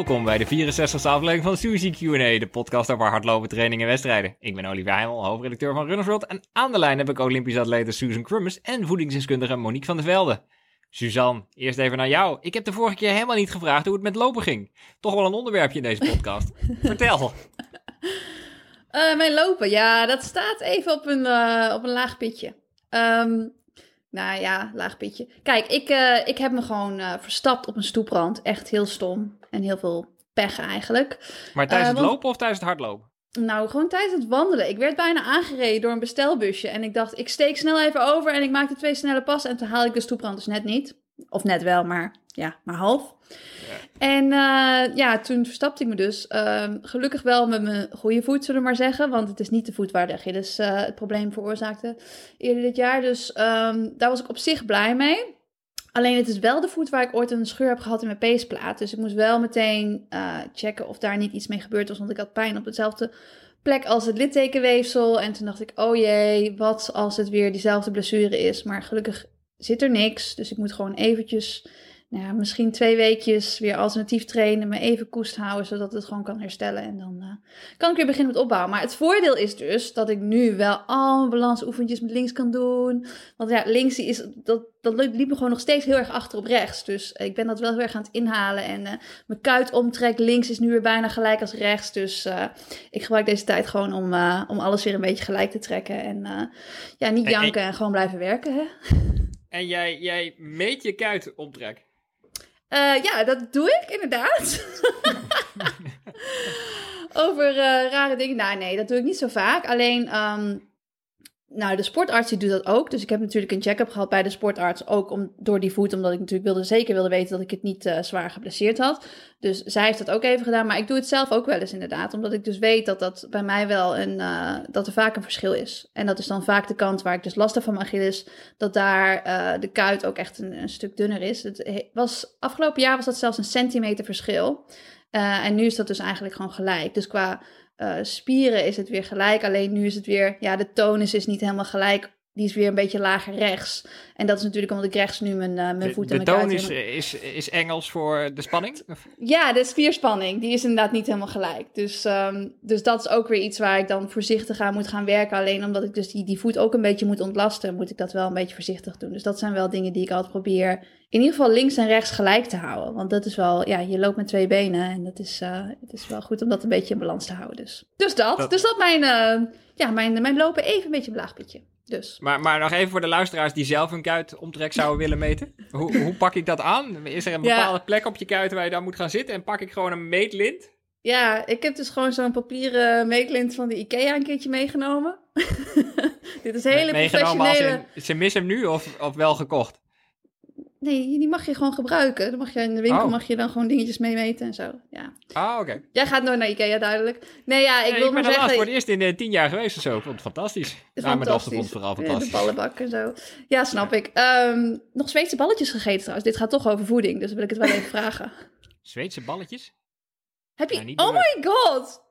Welkom bij de 64e aflevering van Suzy Q&A, de podcast over hardlopen, training en wedstrijden. Ik ben Olivier Heimel, hoofdredacteur van Runners World en aan de lijn heb ik Olympisch atlete Susan Crummes en voedingsdeskundige Monique van der Velde. Suzanne, eerst even naar jou. Ik heb de vorige keer helemaal niet gevraagd hoe het met lopen ging. Toch wel een onderwerpje in deze podcast. Vertel. Uh, mijn lopen, ja, dat staat even op een, uh, op een laag pitje. Um, nou ja, laag pitje. Kijk, ik, uh, ik heb me gewoon verstapt op een stoeprand. Echt heel stom en heel veel pech eigenlijk. Maar tijdens het want, lopen of tijdens het hardlopen? Nou, gewoon tijdens het wandelen. Ik werd bijna aangereden door een bestelbusje. En ik dacht, ik steek snel even over en ik maak de twee snelle passen. En toen haal ik de stoeprand dus net niet. Of net wel, maar ja, maar half. Ja. En uh, ja, toen verstapte ik me dus. Uh, gelukkig wel met mijn goede voet, zullen we maar zeggen. Want het is niet de voet waar de Achilles uh, het probleem veroorzaakte eerder dit jaar. Dus um, daar was ik op zich blij mee. Alleen het is wel de voet waar ik ooit een scheur heb gehad in mijn peesplaat. Dus ik moest wel meteen uh, checken of daar niet iets mee gebeurd was. Want ik had pijn op dezelfde plek als het littekenweefsel. En toen dacht ik, oh jee, wat als het weer diezelfde blessure is. Maar gelukkig zit er niks. Dus ik moet gewoon eventjes nou ja, misschien twee weekjes weer alternatief trainen, me even koest houden, zodat het gewoon kan herstellen. En dan uh, kan ik weer beginnen met opbouwen. Maar het voordeel is dus dat ik nu wel al mijn balansoefentjes met links kan doen. Want ja, links is, dat, dat liep me gewoon nog steeds heel erg achter op rechts. Dus ik ben dat wel heel erg aan het inhalen. En uh, mijn kuitomtrek links is nu weer bijna gelijk als rechts. Dus uh, ik gebruik deze tijd gewoon om, om alles weer een beetje gelijk te trekken. En ja, niet janken en, en gewoon blijven werken. Hè? En jij, jij meet je kuitomtrek? Uh, ja, dat doe ik inderdaad. Over uh, rare dingen. Nou, nee, dat doe ik niet zo vaak. Alleen, um, nou, de sportarts die doet dat ook. Dus ik heb natuurlijk een check-up gehad bij de sportarts. Ook om, door die voet, omdat ik natuurlijk wilde, zeker wilde weten dat ik het niet uh, zwaar geblesseerd had. Dus zij heeft dat ook even gedaan. Maar ik doe het zelf ook wel eens inderdaad. Omdat ik dus weet dat dat bij mij wel een, uh, dat er vaak een verschil is. En dat is dan vaak de kant waar ik dus last heb van mijn Achilles. Dat daar uh, de kuit ook echt een, een, stuk dunner is. Het was, afgelopen jaar was dat zelfs een centimeter verschil. en nu is dat dus eigenlijk gewoon gelijk. Dus qua uh, spieren is het weer gelijk. Alleen nu is het weer, ja, de tonus is niet helemaal gelijk. Die is weer een beetje lager rechts. En dat is natuurlijk omdat ik rechts nu mijn, uh, mijn voet en mijn De tonus is, is Engels voor de spanning? Ja, de spierspanning. Die is inderdaad niet helemaal gelijk. Dus, um, dus dat is ook weer iets waar ik dan voorzichtig aan moet gaan werken. Alleen omdat ik dus die, die voet ook een beetje moet ontlasten, moet ik dat wel een beetje voorzichtig doen. Dus dat zijn wel dingen die ik altijd probeer in ieder geval links en rechts gelijk te houden. Want dat is wel, ja, je loopt met twee benen en dat is, uh, het is wel goed om dat een beetje in balans te houden. Dus, dus dat. dat. Dus dat mijn, uh, ja, mijn, mijn lopen even een beetje een blaagpitje. Dus. Maar, maar nog even voor de luisteraars die zelf een kuitomtrek zouden willen meten. Hoe, hoe pak ik dat aan? Is er een bepaalde ja. plek op je kuit waar je dan moet gaan zitten? En pak ik gewoon een meetlint? Ja, ik heb dus gewoon zo'n papieren meetlint van de IKEA een keertje meegenomen. Dit is hele meegenomen professionele... In, ze missen hem nu of, of wel gekocht? Nee, die mag je gewoon gebruiken. Dan mag je in de winkel oh. mag je dan gewoon dingetjes meemeten en zo. Ja. Ah, oké. Okay. Jij gaat nooit naar Ikea, duidelijk. Nee, ja, ik nee, wil ik maar zeggen... Ik voor het eerst in uh, tien jaar geweest of zo. Ik vond het fantastisch. Ja, mijn dochter vond het vooral fantastisch. Ja, de ballenbak en zo. Ja, snap ik. Um, nog Zweedse balletjes gegeten trouwens. Dit gaat toch over voeding, dus wil ik het wel even vragen. Zweedse balletjes? Heb je... oh my god!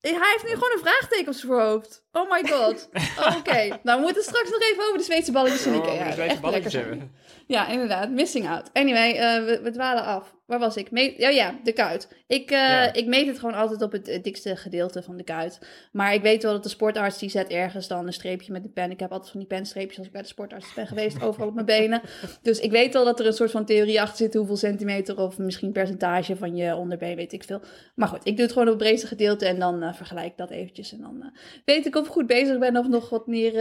Hij heeft nu gewoon een vraagteken op zijn voorhoofd. Oh my god. Oké, okay. nou we moeten straks nog even over de Zweedse balletjes in oh, Ikea. de Zweedse balletjes hebben. Ja, inderdaad. Missing out. Anyway, uh, we, we, dwalen af. Waar was ik? Meet, oh ja, de kuit. Ik, uh, ja. ik meet het gewoon altijd op het, het, dikste gedeelte van de kuit. Maar ik weet wel dat de sportarts die zet ergens dan een streepje met de pen. Ik heb altijd van die penstreepjes als ik bij de sportarts ben geweest, overal op mijn benen. Dus ik weet wel dat er een soort van theorie achter zit hoeveel centimeter of misschien percentage van je onderbeen, weet ik veel. Maar goed, ik doe het gewoon op het breedste gedeelte en dan uh, vergelijk ik dat eventjes. En dan weet ik of goed bezig ben of nog wat meer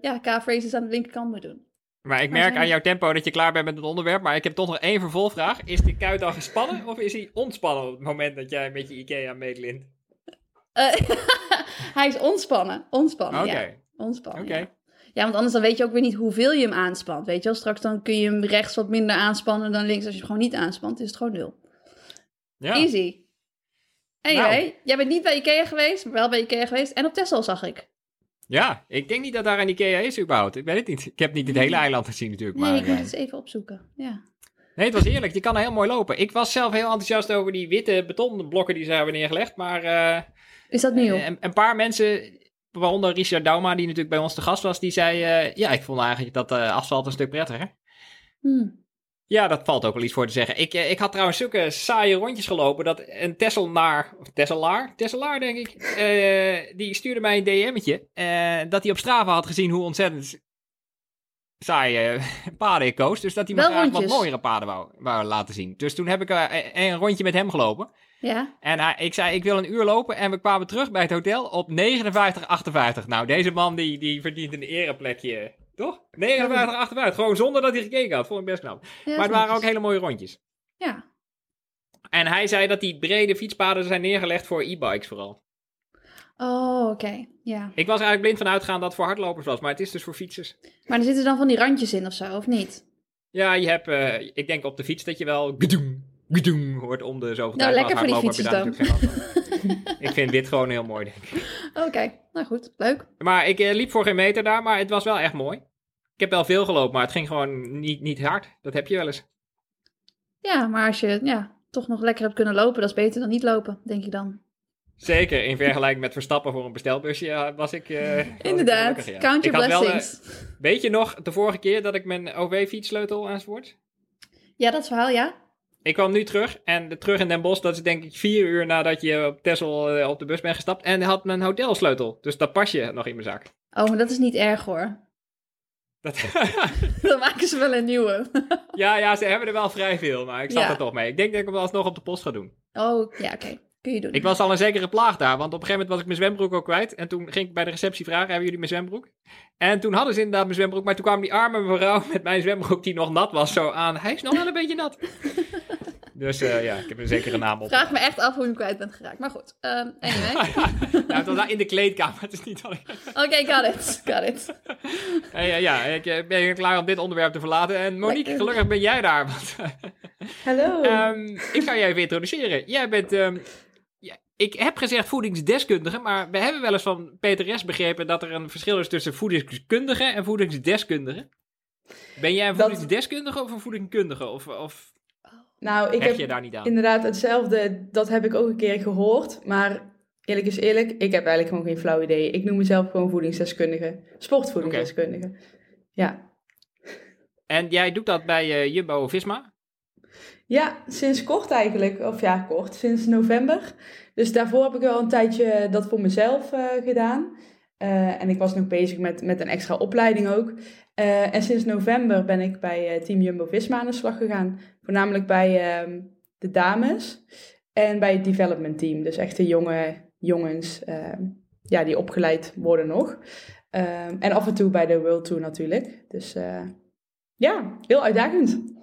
ja, K-phrases aan de linkerkant moet doen. Maar ik merk aan jouw tempo dat je klaar bent met het onderwerp. Maar ik heb toch nog één vervolgvraag. Is die kuit dan gespannen of is hij ontspannen op het moment dat jij met je IKEA meetlint? Uh, hij is ontspannen. Ontspannen. Ja. Ontspannen, ja. want anders dan weet je ook weer niet hoeveel je hem aanspant. Weet je wel, straks dan kun je hem rechts wat minder aanspannen dan links. Als je hem gewoon niet aanspant, is het gewoon nul. Ja. Easy. Anyway, nou. jij bent niet bij Ikea geweest, maar wel bij Ikea geweest. En op Texel zag ik. Ja, ik denk niet dat daar een Ikea is überhaupt. Ik weet het niet. Ik heb niet het hele eiland gezien natuurlijk. Nee, maar, ik moet het eens even opzoeken. Ja. Nee, het was eerlijk. Je kan heel mooi lopen. Ik was zelf heel enthousiast over die witte betonblokken die ze hebben neergelegd. Maar... Uh, is dat nieuw? Een, een, paar mensen, waaronder Richard Dauma, die natuurlijk bij ons te gast was, die zei... Uh, ja, ik vond eigenlijk dat uh, asfalt een stuk prettiger. Hmm. Ja, dat valt ook wel iets voor te zeggen. Ik, eh, ik had trouwens zulke saaie rondjes gelopen dat een Tesselaar, of Tesselaar, Tesselaar denk ik, eh, die stuurde mij een DM'tje uh, dat hij op Strava had gezien hoe ontzettend saaie paden ik koos. Dus dat hij me graag wat mooiere paden wou, wou laten zien. Dus toen heb ik eh, een rondje met hem gelopen. Ja. En hij, ik zei, ik wil een uur lopen. En we kwamen terug bij het hotel op 59,58. Nou, deze man die, die verdient een ereplekje, toch? 59,58. Gewoon zonder dat hij gekeken had. Vond ik best knap. ja maar het waren ook hele mooie rondjes. Ja. En hij zei dat die brede fietspaden zijn neergelegd voor e-bikes vooral. Oh, oké. Ja. Ik was er eigenlijk blind van uitgaan dat het voor hardlopers was. Maar het is dus voor fietsers. Maar er zitten dan van die randjes in of zo, of niet? Ja, je hebt, eh, ik denk op de fiets dat je wel gedoem, gedoem hoort om de zoveel Nou, tijd. Maar lekker voor die ik vind wit gewoon heel mooi, denk ik. Oké, nou goed. Leuk. Maar ik eh, liep voor geen meter daar, maar het was wel echt mooi. Ik heb wel veel gelopen, maar het ging gewoon niet, niet hard. Dat heb je wel eens. Ja, maar als je ja, toch nog lekker hebt kunnen lopen, dat is beter dan niet lopen, denk ik dan. Zeker, in vergelijking met Verstappen voor een bestelbusje was ik... eh, was ik Inderdaad. ja. Count Ik your wel, eh, blessings. weet je nog, de vorige keer dat ik mijn OV-fietssleutel enzovoort... Ja, dat verhaal, ja. Ik kwam nu terug en de, terug in Den Bosch, dat is denk ik vier uur nadat je op Texel eh, op de bus bent gestapt. En had mijn hotelsleutel, dus dat pasje nog in mijn zak. Oh, maar dat is niet erg hoor. Dat, Dan maken ze wel een nieuwe. ja, ja, ze hebben er wel vrij veel, maar ik zat Ja. er toch mee. Ik denk dat ik hem alsnog op de post ga doen. Oh, ja, oké. Kun je doen. Ik was al een zekere plaag daar, want op een gegeven moment was ik mijn zwembroek ook kwijt. En toen ging ik bij de receptie vragen, hebben jullie mijn zwembroek? En toen hadden ze inderdaad mijn zwembroek, maar toen kwam die arme mevrouw met mijn zwembroek die nog nat was zo aan. Hij is nog wel een beetje nat. Dus eh, ja, ik heb een zekere naam op. Vraag me echt af hoe je hem kwijt bent geraakt. Maar goed, ehm, anyway. ja, het was daar in de kleedkamer, het is niet dat ik... Oké, got it. Got it. Hey, ja, ja, ik eh, ben klaar om dit onderwerp te verlaten. En Monique, Lekker. gelukkig ben jij daar. Want, Hallo. ehm, ik ga jij even introduceren. Jij bent... ehm, ja, ik heb gezegd voedingsdeskundige, maar we hebben wel eens van Peter S. begrepen dat er een verschil is tussen voedingskundige en voedingsdeskundige. Ben jij een Dat- voedingsdeskundige of een voedingskundige? Of, of nou, ik heb je daar niet aan? inderdaad hetzelfde. Dat heb ik ook een keer gehoord. Maar eerlijk is eerlijk, ik heb eigenlijk gewoon geen flauw idee. Ik noem mezelf gewoon voedingsdeskundige. Sportvoedingsdeskundige. Ja. En jij doet dat bij eh, Jumbo-Visma? Ja, sinds kort eigenlijk. Of ja, kort. Sinds november. Dus daarvoor heb ik wel een tijdje dat voor mezelf eh, gedaan. Eh, en ik was nog bezig met, met een extra opleiding ook. Eh, en sinds november ben ik bij eh, Team Jumbo-Visma aan de slag gegaan. Voornamelijk bij ehm, de dames en bij het development team. Dus echt de jonge jongens ehm, ja, die opgeleid worden nog. Ehm, en af en toe bij de World Tour natuurlijk. Dus eh, ja, heel uitdagend.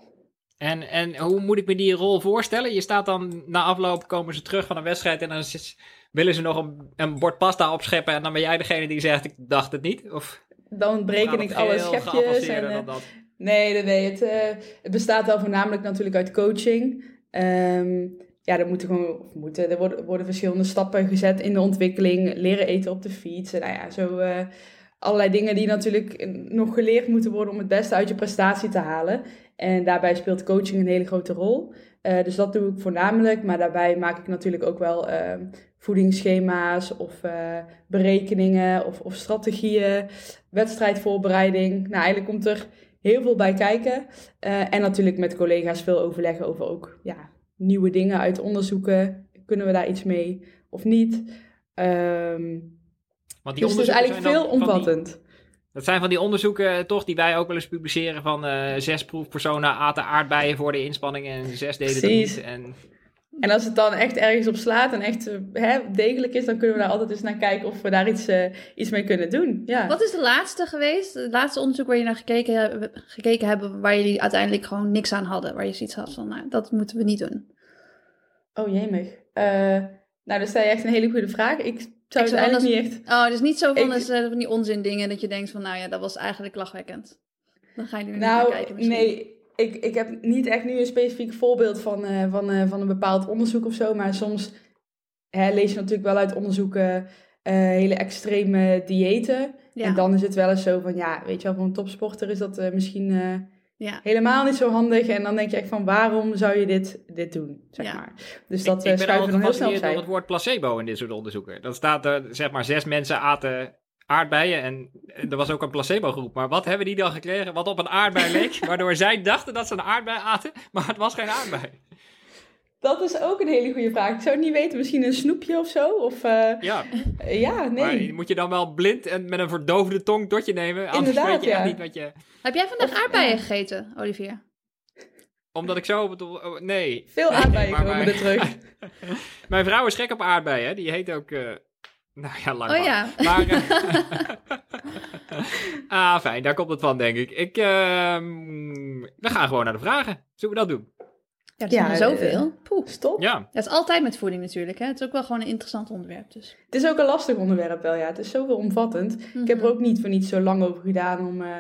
En, en hoe moet ik me die rol voorstellen? Je staat dan na afloop, komen ze terug van een wedstrijd en dan willen ze nog een, een bord pasta opscheppen en dan ben jij degene die zegt, ik dacht het niet? Of Dan het ik alle schepjes. En, dan eh, dat? nee, nee. Het, eh, het bestaat wel voornamelijk natuurlijk uit coaching. Ehm, ja, er moeten gewoon, of moeten, er worden, worden verschillende stappen gezet in de ontwikkeling. Leren eten op de fiets. En nou ja, zo eh, allerlei dingen die natuurlijk nog geleerd moeten worden om het beste uit je prestatie te halen. En daarbij speelt coaching een hele grote rol. Eh, dus dat doe ik voornamelijk. Maar daarbij maak ik natuurlijk ook wel ehm, voedingsschema's of eh, berekeningen of, of strategieën, wedstrijdvoorbereiding. Nou, eigenlijk komt er heel veel bij kijken. Eh, en natuurlijk met collega's veel overleggen over ook ja, nieuwe dingen uit onderzoeken. Kunnen we daar iets mee of niet? Ehm, Want die dus het is eigenlijk veel omvattend. Dat zijn van die onderzoeken eh, toch die wij ook wel eens publiceren van eh, zes proefpersonen aten aardbeien voor de inspanning en zes deden het niet. En En als het dan echt ergens op slaat en echt eh, hè, degelijk is, dan kunnen we daar altijd eens naar kijken of we daar iets, eh, iets mee kunnen doen. Ja. Wat is de laatste geweest? Het laatste onderzoek waar je naar gekeken, gekeken hebben, waar jullie uiteindelijk gewoon niks aan hadden? Waar je zoiets had van, nou, dat moeten we niet doen. Oh jemig. Eh nou, dat stel je echt een hele goede vraag. Ik zou het eigenlijk anders- niet echt... Oh, dus niet zo van, Ik- dus, eh, van die onzin dingen dat je denkt van, nou ja, dat was eigenlijk lachwekkend. Dan ga je niet Nou, naar kijken misschien. nee, ik, ik heb niet echt nu een specifiek voorbeeld van, eh, van, eh, van een bepaald onderzoek of zo. Maar soms hè, lees je natuurlijk wel uit onderzoeken hele extreme diëten. Ja, En dan is het wel eens zo van, ja, weet je wel, voor een topsporter is dat misschien ja. helemaal niet zo handig. En dan denk je echt van, waarom zou je dit, dit doen, zeg Ja. maar. Dus dat ik, eh, ik ben schuiven dan heel snel door opzij. het woord placebo in dit soort onderzoeken. Dan staat er, zeg maar, zes mensen aten aardbeien en er was ook een placebo-groep. Maar wat hebben die dan gekregen wat op een aardbei leek? waardoor zij dachten dat ze een aardbei aten, maar het was geen aardbei. Dat is ook een hele goede vraag. Ik zou het niet weten, misschien een snoepje of zo? Of, uh, ja. ja, nee. Maar moet je dan wel blind en met een verdoofde tong tot je nemen? Anders Inderdaad, weet je ja. niet wat je... Heb jij vandaag aardbeien gegeten, Olivier? Omdat ik zo... Oh, nee. Veel aardbeien komen er terug. mijn vrouw is gek op aardbeien. Die heet ook... Uh... Nou ja, lang Oh ja. Maar, uh... ah, fijn. Daar komt het van, denk ik. ik uh... We gaan gewoon naar de vragen. Zullen we dat doen? Ja, er zijn er zoveel. Eh, Poeh. Stop. Ja. Dat is altijd met voeding natuurlijk. Hè? Het is ook wel gewoon een interessant onderwerp. Dus. Het is ook een lastig onderwerp wel, ja. Het is zoveel omvattend. Ik heb er ook niet voor niet zo lang over gedaan om uh,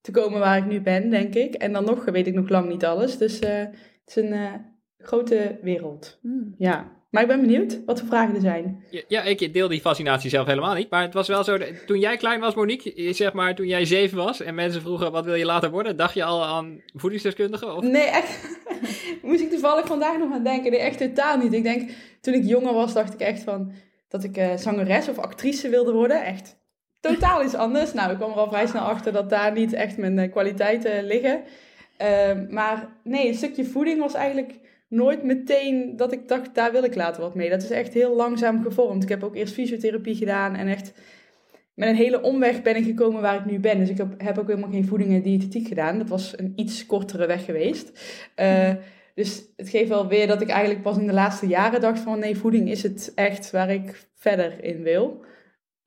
te komen waar ik nu ben, denk ik. En dan nog weet ik nog lang niet alles. Dus uh, het is een grote wereld. Mm. Ja. Maar ik ben benieuwd wat voor vragen er zijn. Ja, ja, ik deel die fascinatie zelf helemaal niet. Maar het was wel zo, toen jij klein was, Monique, zeg maar toen jij zeven was en mensen vroegen wat wil je later worden, dacht je al aan voedingsdeskundige? Of? Nee, echt. Moest ik toevallig vandaag nog aan denken. Nee, echt totaal niet. Ik denk, toen ik jonger was, dacht ik echt van dat ik uh, zangeres of actrice wilde worden. Echt totaal iets anders. Nou, ik kwam er al vrij snel achter dat daar niet echt mijn uh, kwaliteiten liggen. Uh, maar nee, een stukje voeding was eigenlijk nooit meteen dat ik dacht, daar wil ik later wat mee. Dat is echt heel langzaam gevormd. Ik heb ook eerst fysiotherapie gedaan en echt met een hele omweg ben ik gekomen waar ik nu ben. Dus ik heb, ook helemaal geen voeding en diëtetiek gedaan. Dat was een iets kortere weg geweest. Uh, dus het geeft wel weer dat ik eigenlijk pas in de laatste jaren dacht van nee, voeding is het echt waar ik verder in wil.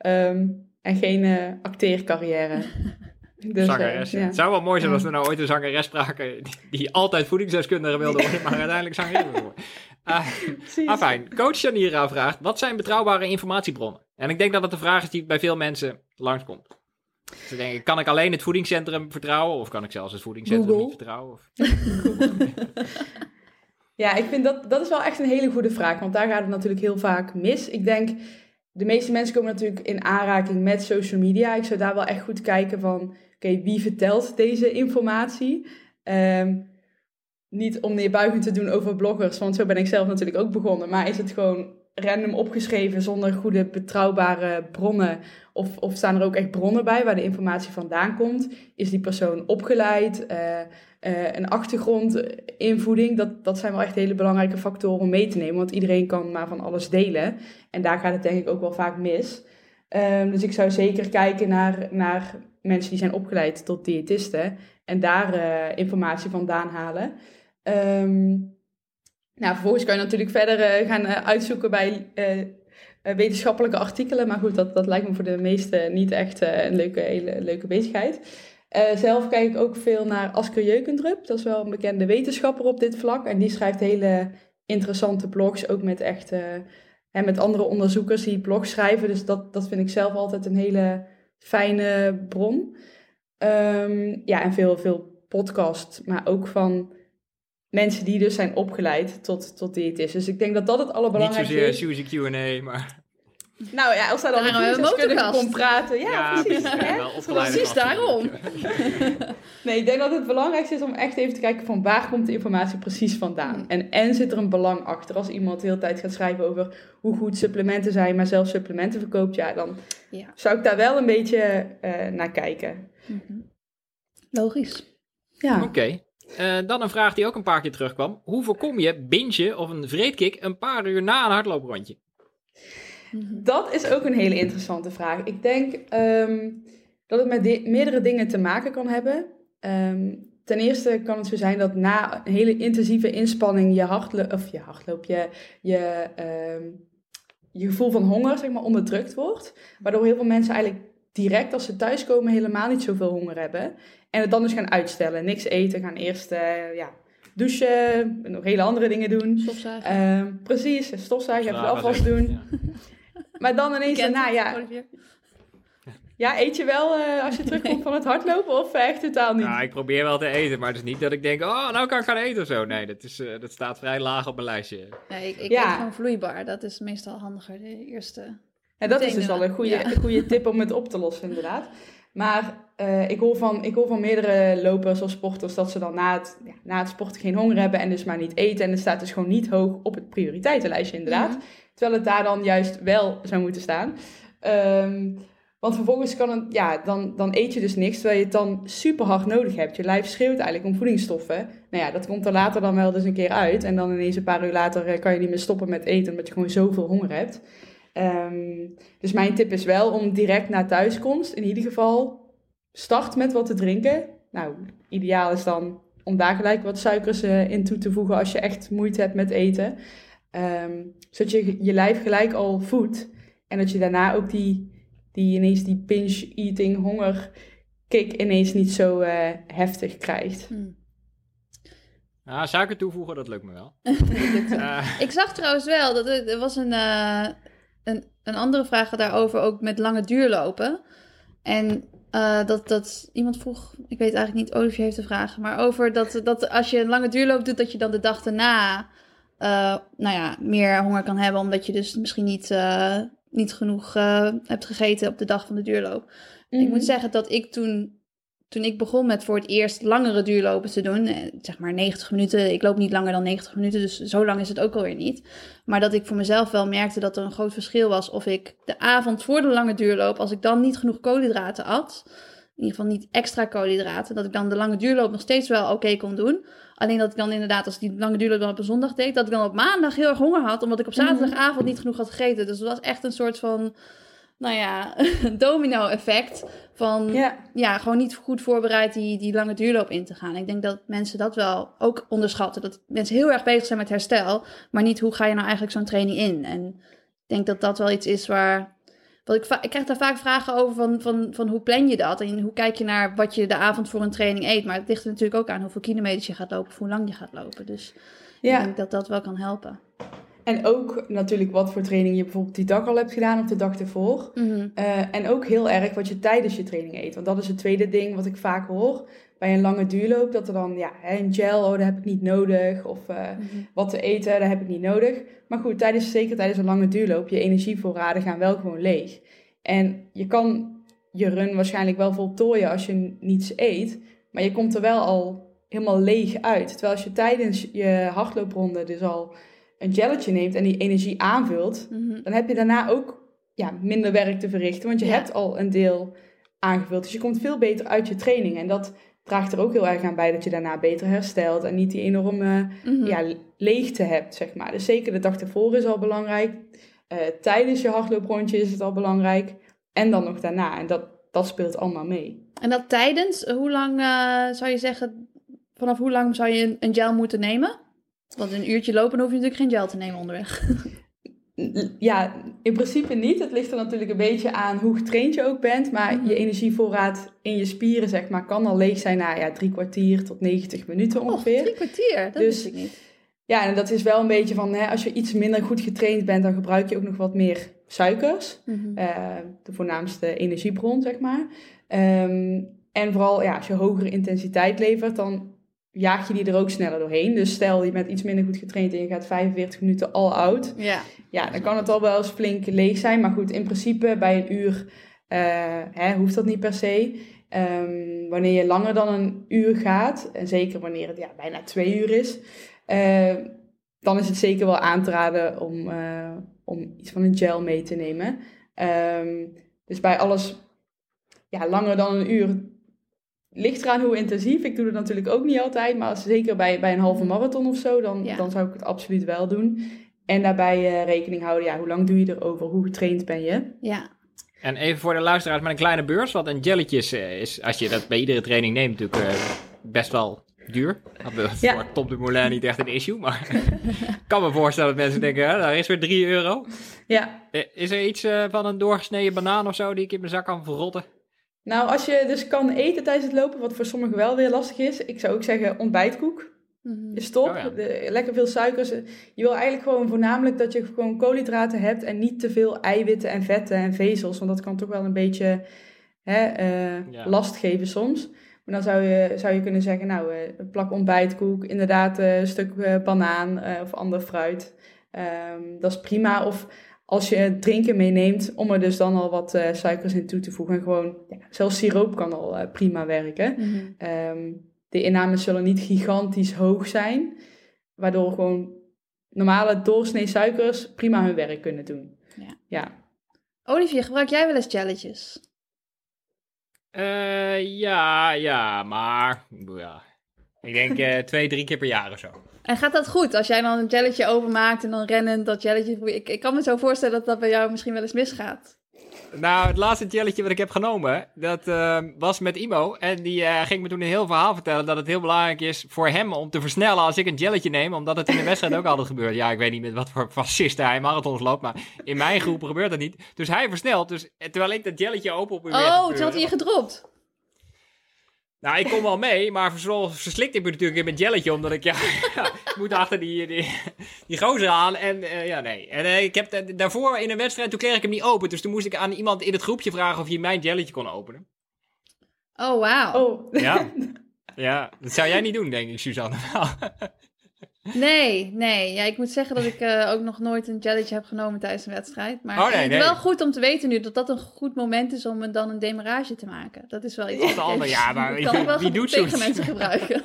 Um, en geen uh, acteercarrière. Dus, zangeres. Uh, ja. Het zou wel mooi zijn als we nou ooit een zangeres spraken die, altijd voedingsdeskundige wilde worden, maar uiteindelijk zangeres wilde worden. Uh, fijn. Coach Janira vraagt, wat zijn betrouwbare informatiebronnen? En ik denk dat het de vraag is die bij veel mensen langskomt. Ze denken, kan ik alleen het voedingscentrum vertrouwen? Of kan ik zelfs het voedingscentrum niet vertrouwen? Of... ja, ik vind dat, dat is wel echt een hele goede vraag. Want daar gaat het natuurlijk heel vaak mis. Ik denk, de meeste mensen komen natuurlijk in aanraking met social media. Ik zou daar wel echt goed kijken van, oké, wie vertelt deze informatie? Um, niet om neerbuigend te doen over bloggers, want zo ben ik zelf natuurlijk ook begonnen. Maar is het gewoon random opgeschreven zonder goede betrouwbare bronnen? Of, of staan er ook echt bronnen bij waar de informatie vandaan komt? Is die persoon opgeleid? Uh, uh, een achtergrondinvoeding? Dat, dat zijn wel echt hele belangrijke factoren om mee te nemen. Want iedereen kan maar van alles delen. En daar gaat het denk ik ook wel vaak mis. Um, dus ik zou zeker kijken naar, naar mensen die zijn opgeleid tot diëtisten. En daar uh, informatie vandaan halen. Um, nou, vervolgens kan je natuurlijk verder uh, gaan uh, uitzoeken bij wetenschappelijke artikelen. Maar goed, dat, dat lijkt me voor de meesten niet echt een leuke, leuke bezigheid. zelf kijk ik ook veel naar Asker Jeukendrup. Dat is wel een bekende wetenschapper op dit vlak. En die schrijft hele interessante blogs, ook met echt... en met andere onderzoekers die blogs schrijven. Dus dat, dat vind ik zelf altijd een hele fijne bron. Um, ja, en veel, veel podcast, maar ook van mensen die dus zijn opgeleid tot, tot diëtist. Dus ik denk dat dat het allerbelangrijkste is. Niet zozeer Suzy Q&A, maar... Nou ja, als daar dan een kunnen kon praten. Ja, ja precies. precies, precies daarom. nee, ik denk dat het belangrijkste is om echt even te kijken van waar komt de informatie precies vandaan. En, en zit er een belang achter. Als iemand de hele tijd gaat schrijven over hoe goed supplementen zijn, maar zelf supplementen verkoopt, ja, dan ja. zou ik daar wel een beetje uh, naar kijken. -hmm. Logisch. Ja. Oké. Uh, dan een vraag die ook een paar keer terugkwam. Hoe voorkom je binge of een vreedkick een paar uur na een hardlooprondje? Mhm. Dat is ook een hele interessante vraag. Ik denk um, dat het met meerdere dingen te maken kan hebben. Um, ten eerste kan het zo zijn dat na een hele intensieve inspanning je hardloop, of je hardloop, je, je, um, je gevoel van honger zeg maar, onderdrukt wordt. Waardoor heel veel mensen eigenlijk direct als ze thuiskomen helemaal niet zoveel honger hebben. En het dan dus gaan uitstellen. Niks eten, gaan eerst uh, ja, douchen, nog hele andere dingen doen. Stofzuigen. Uh, precies, stofzuigen, even afwas doen. Ja. Maar dan ineens daarna, ja... Ja, eet je wel uh, als je terugkomt van het hardlopen of echt totaal niet? Nou, ik probeer wel te eten, maar het is niet dat ik denk, oh, nou kan ik gaan eten of zo. Nee, dat, is, uh, dat staat vrij laag op mijn lijstje. Nee, ik, ik ja. eet gewoon vloeibaar. Dat is meestal handiger, de eerste... Ja, dat is dus wel een goede, ja. goede tip om het op te lossen, inderdaad. Maar uh, ik, hoor van, ik hoor van meerdere lopers of sporters dat ze dan na het, ja, na het sporten geen honger hebben en dus maar niet eten. En het staat dus gewoon niet hoog op het prioriteitenlijstje, inderdaad. Terwijl het daar dan juist wel zou moeten staan. Um, Want vervolgens kan het, ja, dan, dan eet je dus niks, terwijl je het dan super hard nodig hebt. Je lijf schreeuwt eigenlijk om voedingsstoffen. Nou ja, dat komt er later dan wel dus een keer uit. En dan ineens een paar uur later eh, kan je niet meer stoppen met eten, omdat je gewoon zoveel honger hebt. Ehm, dus mijn tip is wel om direct na thuiskomst, in ieder geval, start met wat te drinken. Nou, ideaal is dan om daar gelijk wat suikers uh, in toe te voegen als je echt moeite hebt met eten. Um, zodat je je lijf gelijk al voedt. En dat je daarna ook die, die ineens die pinch eating honger kick ineens niet zo uh, heftig krijgt. Hmm. Ja, suiker toevoegen, dat lukt me wel. uh. Ik zag trouwens wel, dat er, er was een, uh, een, een andere vraag daarover, ook met lange duurlopen. En uh, dat, dat iemand vroeg, ik weet eigenlijk niet, Olivier heeft de vraag, maar over dat, dat als je een lange duurloop doet, dat je dan de dag daarna uh, nou ja, meer honger kan hebben, omdat je dus misschien niet, uh, niet genoeg hebt gegeten op de dag van de duurloop. Mm -hmm. Ik moet mhm. zeggen dat ik toen toen ik begon met voor het eerst langere duurlopen te doen, zeg maar 90 minuten, ik loop niet langer dan 90 minuten, dus zo lang is het ook alweer niet. Maar dat ik voor mezelf wel merkte dat er een groot verschil was of ik de avond voor de lange duurloop, als ik dan niet genoeg koolhydraten at, in ieder geval niet extra koolhydraten, dat ik dan de lange duurloop nog steeds wel oké kon doen. Alleen dat ik dan inderdaad, als ik die lange duurloop dan op een zondag deed, dat ik dan op maandag heel erg honger had, omdat ik op zaterdagavond niet genoeg had gegeten. Dus het was echt een soort van nou ja, domino-effect van ja. ja. gewoon niet goed voorbereid die, die lange duurloop in te gaan. Ik denk dat mensen dat wel ook onderschatten. Dat mensen heel erg bezig zijn met herstel, maar niet hoe ga je nou eigenlijk zo'n training in. En ik denk dat dat wel iets is waar. Wat ik, ik krijg daar vaak vragen over van, van, van hoe plan je dat en hoe kijk je naar wat je de avond voor een training eet. Maar het ligt er natuurlijk ook aan hoeveel kilometers je gaat lopen of hoe lang je gaat lopen. Dus ja. ik denk dat dat wel kan helpen. En ook natuurlijk wat voor training je bijvoorbeeld die dag al hebt gedaan of de dag ervoor. Mm en ook heel erg wat je tijdens je training eet. Want dat is het tweede ding wat ik vaak hoor bij een lange duurloop. Dat er dan, ja, een gel, oh, dat heb ik niet nodig. Of uh, wat te eten, dat heb ik niet nodig. Maar goed, tijdens, zeker tijdens een lange duurloop, je energievoorraden gaan wel gewoon leeg. En je kan je run waarschijnlijk wel voltooien als je niets eet. Maar je komt er wel al helemaal leeg uit. Terwijl als je tijdens je hardloopronde dus al een gelletje neemt en die energie aanvult, mhm. dan heb je daarna ook ja, minder werk te verrichten. Want je hebt al een deel aangevuld. Dus je komt veel beter uit je training. En dat draagt er ook heel erg aan bij dat je daarna beter herstelt en niet die enorme mm ja, leegte hebt, zeg maar. Dus zeker de dag ervoor is al belangrijk. Uh, tijdens je hardlooprondje is het al belangrijk. En dan nog daarna. En dat, dat speelt allemaal mee. En dat tijdens, hoe lang uh, zou je zeggen, vanaf hoe lang zou je een gel moeten nemen? Want een uurtje lopen hoef je natuurlijk geen gel te nemen onderweg. Ja, in principe niet. Het ligt er natuurlijk een beetje aan hoe getraind je ook bent. Maar mhm. je energievoorraad in je spieren, zeg maar, kan al leeg zijn na ja, drie kwartier tot 90 minuten ongeveer. Oh, drie kwartier? Dat dus, wist ik niet. Ja, en dat is wel een beetje van, hè, als je iets minder goed getraind bent, dan gebruik je ook nog wat meer suikers. Mm de voornaamste energiebron, zeg maar. Um, en vooral, ja, als je hogere intensiteit levert, dan jaag je die er ook sneller doorheen. Dus stel je bent iets minder goed getraind en je gaat 45 minuten all out. Ja. Ja, dan kan het al wel eens flink leeg zijn. Maar goed, in principe bij een uur uh, hè, hoeft dat niet per se. Um, wanneer je langer dan een uur gaat, en zeker wanneer het ja, bijna twee uur is, uh, dan is het zeker wel aan te raden om, uh, om iets van een gel mee te nemen. Um, dus bij alles ja, langer dan een uur ligt eraan hoe intensief. Ik doe het natuurlijk ook niet altijd, maar zeker bij, bij een halve marathon of zo, dan, dan zou ik het absoluut wel doen. En daarbij uh, rekening houden, ja, hoe lang doe je erover? Hoe getraind ben je? Ja. En even voor de luisteraars met een kleine beurs, want een jelletjes uh, is, als je dat bij iedere training neemt, natuurlijk uh, best wel duur. Dat is ja. voor de Moulin niet echt een issue, maar ik kan me voorstellen dat mensen denken, hè, daar is weer 3 euro. Ja. Is er iets van een doorgesneden banaan of zo die ik in mijn zak kan verrotten? Nou, als je dus kan eten tijdens het lopen, wat voor sommigen wel weer lastig is, ik zou ook zeggen ontbijtkoek. Mm Is top. Oh lekker veel suikers. Je wil eigenlijk gewoon voornamelijk dat je gewoon koolhydraten hebt en niet te veel eiwitten en vetten en vezels, want dat kan toch wel een beetje hè, uh, last geven soms. Maar dan zou je, zou je kunnen zeggen, nou, uh, een plak ontbijtkoek, inderdaad uh, een stuk banaan of ander fruit. Um, dat is prima. Of als je drinken meeneemt, om er dus dan al wat uh, suikers in toe te voegen. En gewoon, ja, zelfs siroop kan al uh, prima werken. Mm de innames zullen niet gigantisch hoog zijn, waardoor gewoon normale doorsnee suikers prima hun werk kunnen doen. Ja. ja. Olivier, gebruik jij wel eens challenges? Eh, ja, ja, maar ja. Ik denk eh, twee, drie keer per jaar of zo. En gaat dat goed? Als jij dan een jelletje openmaakt en dan rennen dat jelletje... Ik, ik kan me zo voorstellen dat dat bij jou misschien wel eens misgaat. Nou, het laatste jelletje wat ik heb genomen, dat eh, was met Imo. En die eh, ging me toen een heel verhaal vertellen dat het heel belangrijk is voor hem om te versnellen als ik een jelletje neem. Omdat het in de wedstrijd ook altijd gebeurt. Ja, ik weet niet met wat voor fascist hij marathons loopt, maar in mijn groep gebeurt dat niet. Dus hij versnelt, dus terwijl ik dat jelletje open op Oh, toen had hij je gedropt. Nou, ik kom wel mee, maar verslikt ik me natuurlijk in mijn jelletje, omdat ik, ja, ik moet achter die, die, die gozer aan. En uh, ja, nee. En uh, ik heb daarvoor in een wedstrijd, toen kreeg ik hem niet open. Dus toen moest ik aan iemand in het groepje vragen of hij mijn jelletje kon openen. Oh, wauw. Oh. Ja. Ja, dat zou jij niet doen, denk ik, Suzanne. Nee, nee. Ja, ik moet zeggen dat ik uh, ook nog nooit een jelletje heb genomen tijdens een wedstrijd. Maar oh, nee, het is nee. wel goed om te weten nu dat dat een goed moment is om dan een demarage te maken. Dat is wel iets. Dat ander, ja, maar kan ik wel wie doet tegen mensen gebruiken.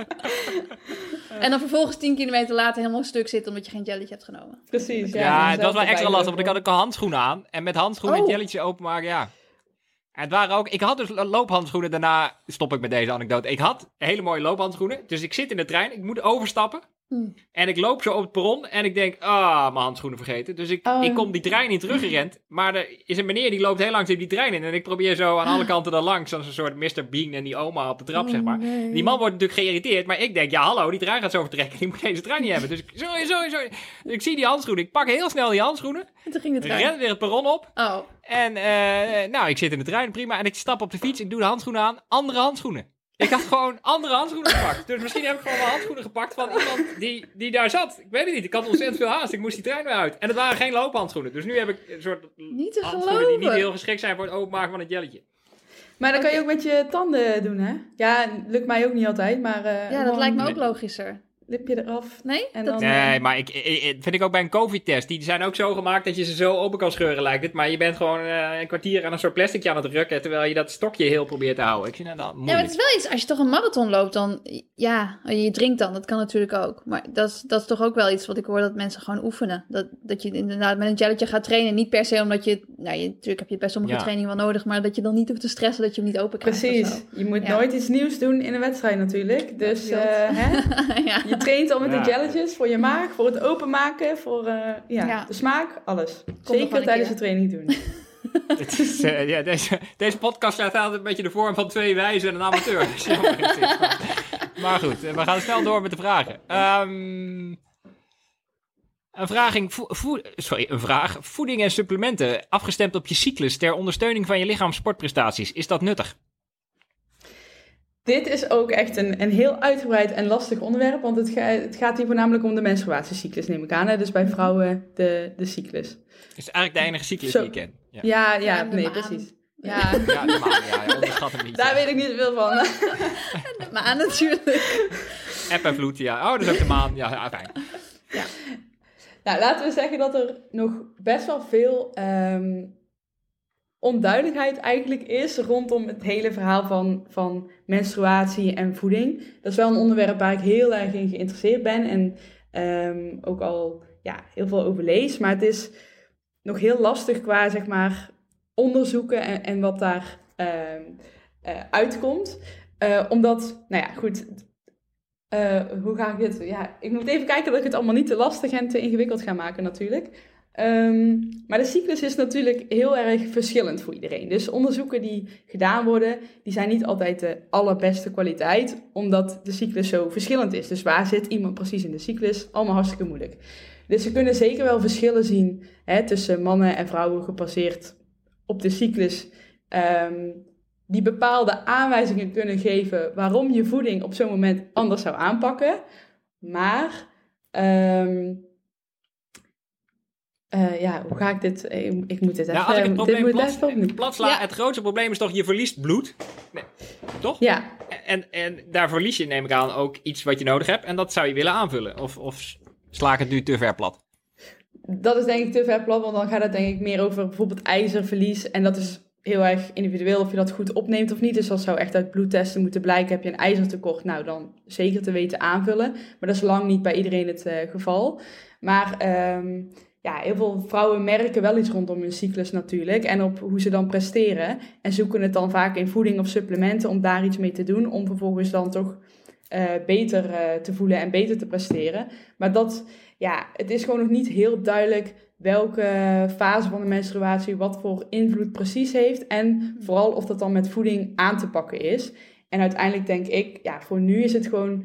en dan vervolgens 10 kilometer later helemaal stuk zitten omdat je geen jelletje hebt genomen. Precies, ja. Ja, dan het was wel extra lastig, want ik had ook al handschoenen aan. En met handschoenen Oh. het jelletje openmaken, ja. En het waren ook, ik had dus loophandschoenen, daarna stop ik met deze anekdote. Ik had hele mooie loophandschoenen, dus ik zit in de trein, ik moet overstappen. Hmm. En ik loop zo op het perron en ik denk, ah, mijn handschoenen vergeten. Dus ik, Oh. ik kom die trein in teruggerend. Maar er is een meneer die loopt heel langzaam die trein in. En ik probeer zo aan alle kanten dan langs, als een soort Mr. Bean en die oma op de trap, zeg maar. Oh, nee. Die man wordt natuurlijk geïrriteerd, maar ik denk, ja hallo, die trein gaat zo vertrekken. Die moet deze trein niet hebben. Dus ik, sorry, sorry, sorry. Dus ik zie die handschoenen, ik pak heel snel die handschoenen. En toen ging de trein. Ren weer het perron op. Oh, En eh, nou, ik zit in de trein, prima. En ik stap op de fiets, ik doe de handschoenen aan. Andere handschoenen. Ik had gewoon andere handschoenen gepakt. Dus misschien heb ik gewoon wel handschoenen gepakt van iemand die, die daar zat. Ik weet het niet. Ik had ontzettend veel haast. Ik moest die trein weer uit. En het waren geen loophandschoenen. Dus nu heb ik een soort niet te handschoenen die niet heel geschikt zijn voor het openmaken van het jelletje. Maar dat kan je ook met je tanden doen, hè? Ja, lukt mij ook niet altijd, maar... eh, Ja, dat gewoon lijkt me ook logischer. Lipje eraf. Nee? En dat, dan- Nee, maar ik, vind ik ook bij een COVID-test. Die zijn ook zo gemaakt dat je ze zo open kan scheuren, lijkt het. Maar je bent gewoon eh, een kwartier aan een soort plasticje aan het rukken. Terwijl je dat stokje heel probeert te houden. Ik vind dat dan Ja, maar moeilijk. het is wel iets, als je toch een marathon loopt, dan, ja, je drinkt dan, dat kan natuurlijk ook. Maar dat is, dat is toch ook wel iets wat ik hoor dat mensen gewoon oefenen. Dat, dat je inderdaad met een jelletje gaat trainen, niet per se omdat je, nou, je, natuurlijk heb je bij sommige Ja. trainingen wel nodig, maar dat je dan niet hoeft te stressen dat je hem niet open krijgt. Precies. Je moet Ja. nooit iets nieuws doen in een wedstrijd natuurlijk. Dus eh, hè? ja. Je traint al met Ja. de jelletjes voor je maag, voor het openmaken, voor eh, ja, Ja. de smaak, alles. Zeker tijdens keer. de training doen. Het is, eh, ja, deze, deze podcast krijgt altijd een beetje de vorm van twee wijzen en een amateur. Is, maar, goed, eh, we gaan snel door met de vragen. Ehm, een, vraging, vo- vo- sorry, een vraag. Voeding en supplementen afgestemd op je cyclus ter ondersteuning van je lichaamssportprestaties. Is dat nuttig? Dit is ook echt een, een heel uitgebreid en lastig onderwerp, want het, ga- het gaat hier voornamelijk om de menstruatiecyclus, neem ik aan. Hè? Dus bij vrouwen de, de cyclus. Is eigenlijk de enige cyclus Zo. die ik ken. Ja, Ja, ja, Ja, de nee, maan. precies. Ja, ja, de maan, ja, ja, onderschat hem niet. Daar ja. weet ik niet zoveel van. maar natuurlijk. App en vloed, ja. Oh, dat is ook de maan. Ja, ja, fijn. Nou, laten we zeggen dat er nog best wel veel ehm, onduidelijkheid eigenlijk is rondom het hele verhaal van, van menstruatie en voeding. Dat is wel een onderwerp waar ik heel erg in geïnteresseerd ben en ehm, ook al ja, heel veel over lees. Maar het is nog heel lastig qua zeg maar onderzoeken en, en wat daar ehm, eh, uitkomt. Eh, omdat, nou ja, goed, eh, hoe ga ik dit? Ja, ik moet even kijken dat ik het allemaal niet te lastig en te ingewikkeld ga maken natuurlijk. Ehm, maar de cyclus is natuurlijk heel erg verschillend voor iedereen. Dus onderzoeken die gedaan worden, die zijn niet altijd de allerbeste kwaliteit, omdat de cyclus zo verschillend is. Dus waar zit iemand precies in de cyclus? Allemaal hartstikke moeilijk. Dus ze kunnen zeker wel verschillen zien hè, tussen mannen en vrouwen gebaseerd op de cyclus. ehm, die bepaalde aanwijzingen kunnen geven waarom je voeding op zo'n moment anders zou aanpakken. Maar, ehm, eh, ja, hoe ga ik dit? eh, Ik moet dit even. Ja, als ik het dit probleem moet plat, opnieuw. plat sla, Ja. het grootste probleem is toch, je verliest bloed. Nee, toch? Ja, En, en daar verlies je, neem ik aan, ook iets wat je nodig hebt. En dat zou je willen aanvullen. Of, of sla ik het nu te ver plat? dat is denk ik te ver plat, want dan gaat het denk ik meer over bijvoorbeeld ijzerverlies. En dat is heel erg individueel of je dat goed opneemt of niet. Dus dat zou echt uit bloedtesten moeten blijken. Heb je een ijzertekort, nou dan zeker te weten aanvullen. Maar dat is lang niet bij iedereen het eh, geval. Maar ehm, ja, heel veel vrouwen merken wel iets rondom hun cyclus natuurlijk. En op hoe ze dan presteren. En zoeken het dan vaak in voeding of supplementen om daar iets mee te doen. Om vervolgens dan toch uh, beter uh, te voelen en beter te presteren. Maar dat, ja, het is gewoon nog niet heel duidelijk welke fase van de menstruatie wat voor invloed precies heeft. En vooral of dat dan met voeding aan te pakken is. En uiteindelijk denk ik, ja, voor nu is het gewoon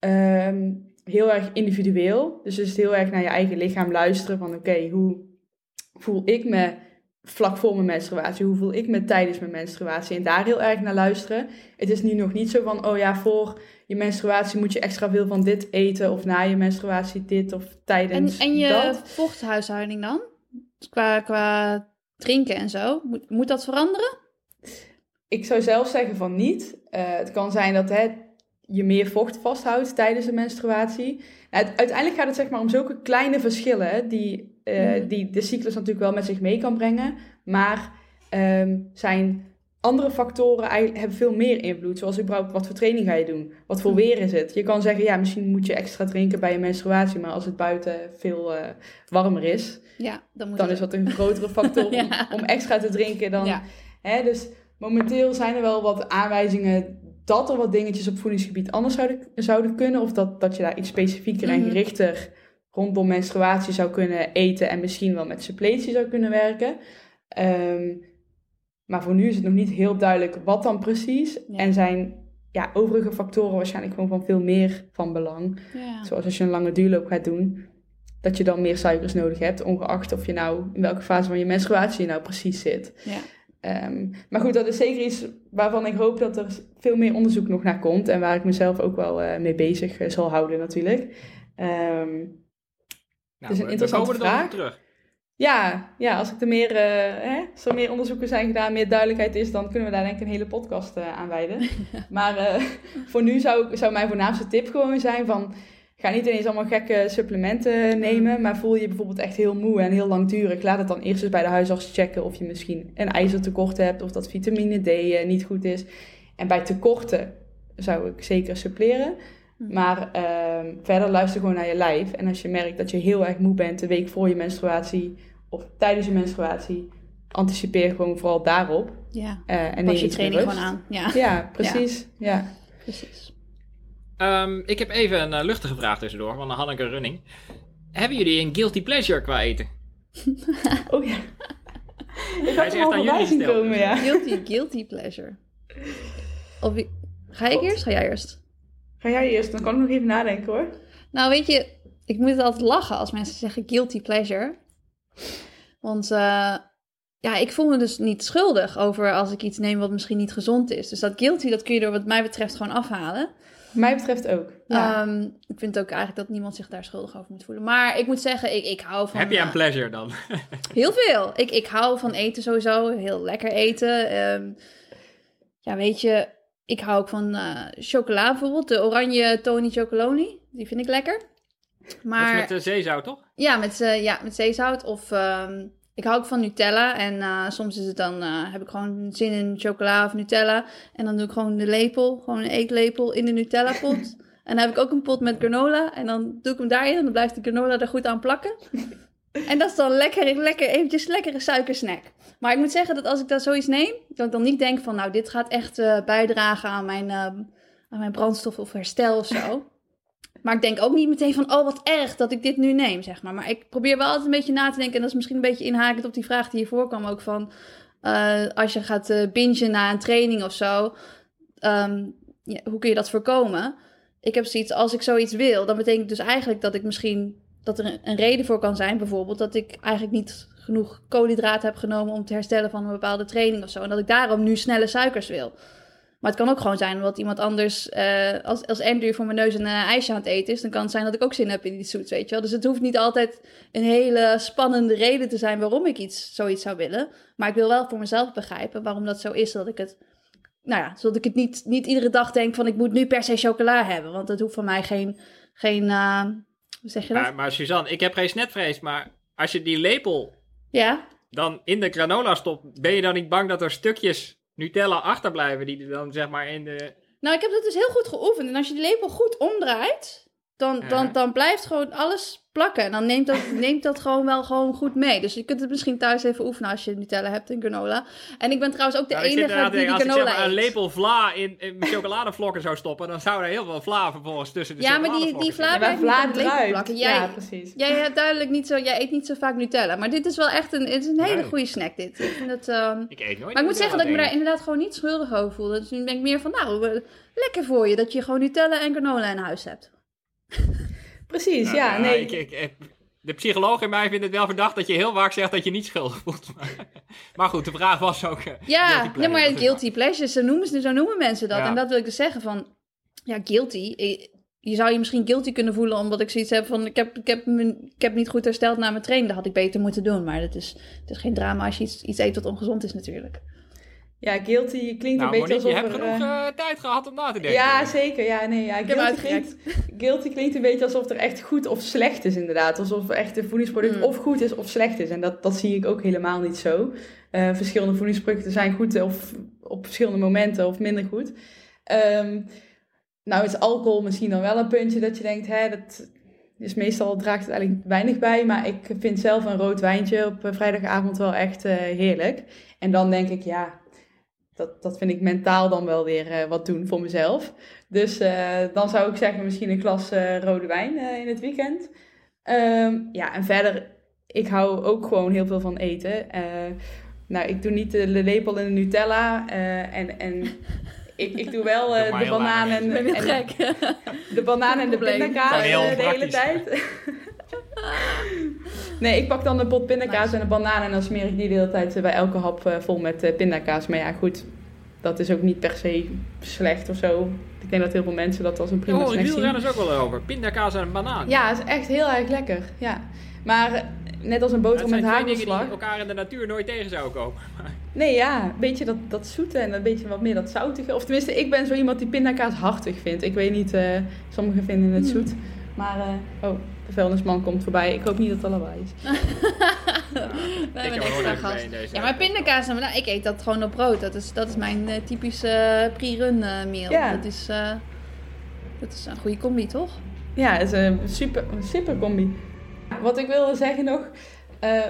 um, heel erg individueel. Dus is het heel erg naar je eigen lichaam luisteren van oké, hoe voel ik me vlak voor mijn menstruatie? Hoe voel ik me tijdens mijn menstruatie? En daar heel erg naar luisteren. Het is nu nog niet zo van, oh ja, voor je menstruatie moet je extra veel van dit eten. Of na je menstruatie dit of tijdens En, en je dat. vochthuishouding dan? Qua, qua drinken en zo. Moet, moet dat veranderen? Ik zou zelf zeggen van niet. Uh, het kan zijn dat hè, je meer vocht vasthoudt tijdens de menstruatie. Nou, uiteindelijk gaat het zeg maar om zulke kleine verschillen die, uh, die de cyclus natuurlijk wel met zich mee kan brengen. Maar um, zijn andere factoren hebben veel meer invloed. Zoals überhaupt wat voor training ga je doen? Wat voor weer is het? Je kan zeggen, ja, misschien moet je extra drinken bij je menstruatie. Maar als het buiten veel uh, warmer is, ja, dan, moet dan is dat een grotere factor ja. om, om, extra te drinken dan... Ja. Hè, dus momenteel zijn er wel wat aanwijzingen dat er wat dingetjes op voedingsgebied anders zouden, zouden kunnen. Of dat, dat je daar iets specifieker en gerichter rondom menstruatie zou kunnen eten. En misschien wel met suppletie zou kunnen werken. Um, maar voor nu is het nog niet heel duidelijk wat dan precies. Ja. En zijn ja, overige factoren waarschijnlijk gewoon van veel meer van belang. Ja. Zoals als je een lange duurloop gaat doen. Dat je dan meer suikers nodig hebt. Ongeacht of je nou in welke fase van je menstruatie je nou precies zit. Ja. Um, maar goed, dat is zeker iets waarvan ik hoop dat er veel meer onderzoek nog naar komt. En waar ik mezelf ook wel uh, mee bezig uh, zal houden natuurlijk. Um, nou, dus een interessante vraag. terug. Ja, ja, als, ik er meer, uh, hè, als er meer onderzoeken zijn gedaan, meer duidelijkheid is, dan kunnen we daar denk ik een hele podcast aan wijden. maar voor nu zou, zou mijn voornaamste tip gewoon zijn van Ga niet ineens allemaal gekke supplementen nemen, maar voel je bijvoorbeeld echt heel moe en heel langdurig. Laat het dan eerst eens bij de huisarts checken of je misschien een ijzertekort hebt of dat vitamine D uh, niet goed is. En bij tekorten zou ik zeker suppleren. Maar uh, verder luister gewoon naar je lijf. En als je merkt dat je heel erg moe bent de week voor je menstruatie of tijdens je menstruatie, anticipeer gewoon vooral daarop. Ja, uh, en pas je training gewoon aan. Ja, ja precies. Ja. ja. precies. Um, ik heb even een uh, luchtige vraag tussendoor van Hanneke Running. Hebben jullie een guilty pleasure qua eten? oh ja. Ik Hij is echt aan jullie gesteld. Komen, ja. Guilty, guilty pleasure. Of. Ga ik eerst? Ga jij eerst? Ga jij eerst, dan kan ik nog even nadenken hoor. Nou weet je, ik moet altijd lachen als mensen zeggen guilty pleasure. Want uh, ja, ik voel me dus niet schuldig over als ik iets neem wat misschien niet gezond is. Dus dat guilty, dat kun je er wat mij betreft gewoon afhalen. Mij betreft ook. Ja. Um, ik vind ook eigenlijk dat niemand zich daar schuldig over moet voelen. Maar ik moet zeggen, ik, ik hou van... Heb je een uh, pleasure dan? heel veel. Ik, ik hou van eten sowieso. Heel lekker eten. Um, ja, weet je, ik hou ook van uh, chocola bijvoorbeeld. De oranje Tony Chocoloni. Die vind ik lekker. Maar, met uh, zeezout, toch? Ja, met, uh, ja, met zeezout. Of um, ik hou ook van Nutella. En uh, soms is het dan, uh, heb ik gewoon zin in chocola of Nutella. En dan doe ik gewoon de lepel, gewoon een eetlepel in de Nutella pot. en dan heb ik ook een pot met granola. En dan doe ik hem daarin en dan blijft de granola er goed aan plakken. en dat is dan lekker, lekker, eventjes lekkere suikersnack. Maar ik moet zeggen dat als ik dat zoiets neem, dat ik dan niet denk van, nou, dit gaat echt uh, bijdragen aan mijn, aan mijn brandstof of herstel of zo. Maar ik denk ook niet meteen van, oh wat erg dat ik dit nu neem, zeg maar. Maar ik probeer wel altijd een beetje na te denken. En dat is misschien een beetje inhakend op die vraag die hiervoor kwam ook van... Uh, als je gaat uh, bingen na een training of zo, ja, hoe kun je dat voorkomen? Ik heb zoiets, als ik zoiets wil, dan betekent dus eigenlijk dat ik misschien... dat er een reden voor kan zijn, bijvoorbeeld, dat ik eigenlijk niet genoeg koolhydraten heb genomen om te herstellen van een bepaalde training of zo. En dat ik daarom nu snelle suikers wil. Maar het kan ook gewoon zijn omdat iemand anders, uh, als, als Andrew voor mijn neus een uh, ijsje aan het eten is, dan kan het zijn dat ik ook zin heb in iets zoets, weet je wel. Dus het hoeft niet altijd een hele spannende reden te zijn waarom ik iets, zoiets zou willen. Maar ik wil wel voor mezelf begrijpen waarom dat zo is, dat ik het, nou ja, zodat ik het niet, niet iedere dag denk van ik moet nu per se chocola hebben. Want dat hoeft van mij geen, geen uh, hoe zeg je dat? Maar, maar Suzanne, ik heb geen snetvrees, maar als je die lepel ja? dan in de granola stopt, ben je dan niet bang dat er stukjes Nutella achterblijven die dan zeg maar in de... Nou, ik heb dat dus heel goed geoefend. En als je de lepel goed omdraait, dan, Ja. dan, dan blijft gewoon alles plakken. En dan neemt dat, neemt dat gewoon wel gewoon goed mee. Dus je kunt het misschien thuis even oefenen als je Nutella hebt en granola. En ik ben trouwens ook de Nou, enige die die denken, als ik zeg granola maar een lepel vla in, in chocoladevlokken zou stoppen, dan zou er heel veel vla vervolgens tussen de Ja, maar die- die vla- Ja, blijft niet vla plakken. Jij- Ja, precies. Jij hebt duidelijk niet zo, jij eet niet zo vaak Nutella. Maar dit is wel echt een, het is een hele Nee. goede snack dit. Ik vind het, ehm, Ik eet nooit Maar ik moet zeggen dat ik me daar inderdaad gewoon niet schuldig over voel. Dus nu ben ik meer van, nou, lekker voor je dat je gewoon Nutella en granola in huis hebt. Precies, Nou, ja. nou, Nee, ik- ik- ik- de psycholoog in mij vindt het wel verdacht dat je heel vaak zegt dat je niet schuldig voelt. Maar, maar goed, de vraag was ook... eh, Ja, pleasure, maar guilty pleasures, zo noemen, ze, zo noemen mensen dat. Ja. En dat wil ik dus zeggen van, ja, guilty. eh, Je zou je misschien guilty kunnen voelen omdat ik zoiets heb van, ik heb, ik heb, ik heb niet goed hersteld na mijn training. Dat had ik beter moeten doen. Maar dat is, het is geen drama als je iets, iets eet wat ongezond is natuurlijk. Ja, guilty klinkt Nou, een beetje Monique, je alsof hebt er... genoeg eh, eh, tijd gehad om na te denken. Ja, zeker. Ja, nee, ja. Guilty, klinkt, guilty klinkt een beetje alsof er echt goed of slecht is, inderdaad. Alsof echt een voedingsproduct Mm. of goed is of slecht is. En dat, dat zie ik ook helemaal niet zo. Eh, verschillende voedingsproducten zijn goed of op verschillende momenten of minder goed. Ehm, nou is alcohol misschien dan wel een puntje dat je denkt, hè, dat is meestal draagt het eigenlijk weinig bij. Maar ik vind zelf een rood wijntje op vrijdagavond wel echt eh, heerlijk. En dan denk ik, ja, dat, dat vind ik mentaal dan wel weer eh, wat doen voor mezelf. Dus eh, dan zou ik zeggen misschien een glas eh, rode wijn eh, in het weekend. Ehm, ja, en verder, ik hou ook gewoon heel veel van eten. Eh, nou, ik doe niet de lepel in de Nutella. eh, en en ik, ik doe wel eh, de heel banaan weinig. en, de banaan en de pindakaas de hele tijd. Nee, ik pak dan een pot pindakaas Nice. en een banaan en dan smeer ik die de hele tijd eh, bij elke hap eh, vol met eh, pindakaas. Maar ja, goed, dat is ook niet per se slecht of zo. Ik denk dat heel veel mensen dat als een prima ik snack zien. wielrenners ook wel over. Pindakaas en een banaan. Ja, het is echt heel erg lekker. Ja. Maar net als een dat boterham zijn met twee dingen die hagelslag. elkaar in de natuur nooit tegen zouden komen. Nee, ja, een beetje dat, dat zoete en een beetje wat meer dat zoutige. Of tenminste, ik ben zo iemand die pindakaas hartig vindt. Ik weet niet, eh, sommigen vinden het Hmm. zoet. Maar, eh, oh, de vuilnisman komt voorbij. Ik hoop niet dat het allebei is. We hebben heb een extra gast. Ja, maar pindakaas, en banaan, ik eet dat gewoon op brood. Dat is, dat is mijn eh, typische eh, pre-run eh, meal. Ja. Dat, is, eh, dat is een goede combi, toch? Ja, het is een super, super combi. Wat ik wilde zeggen nog, eh,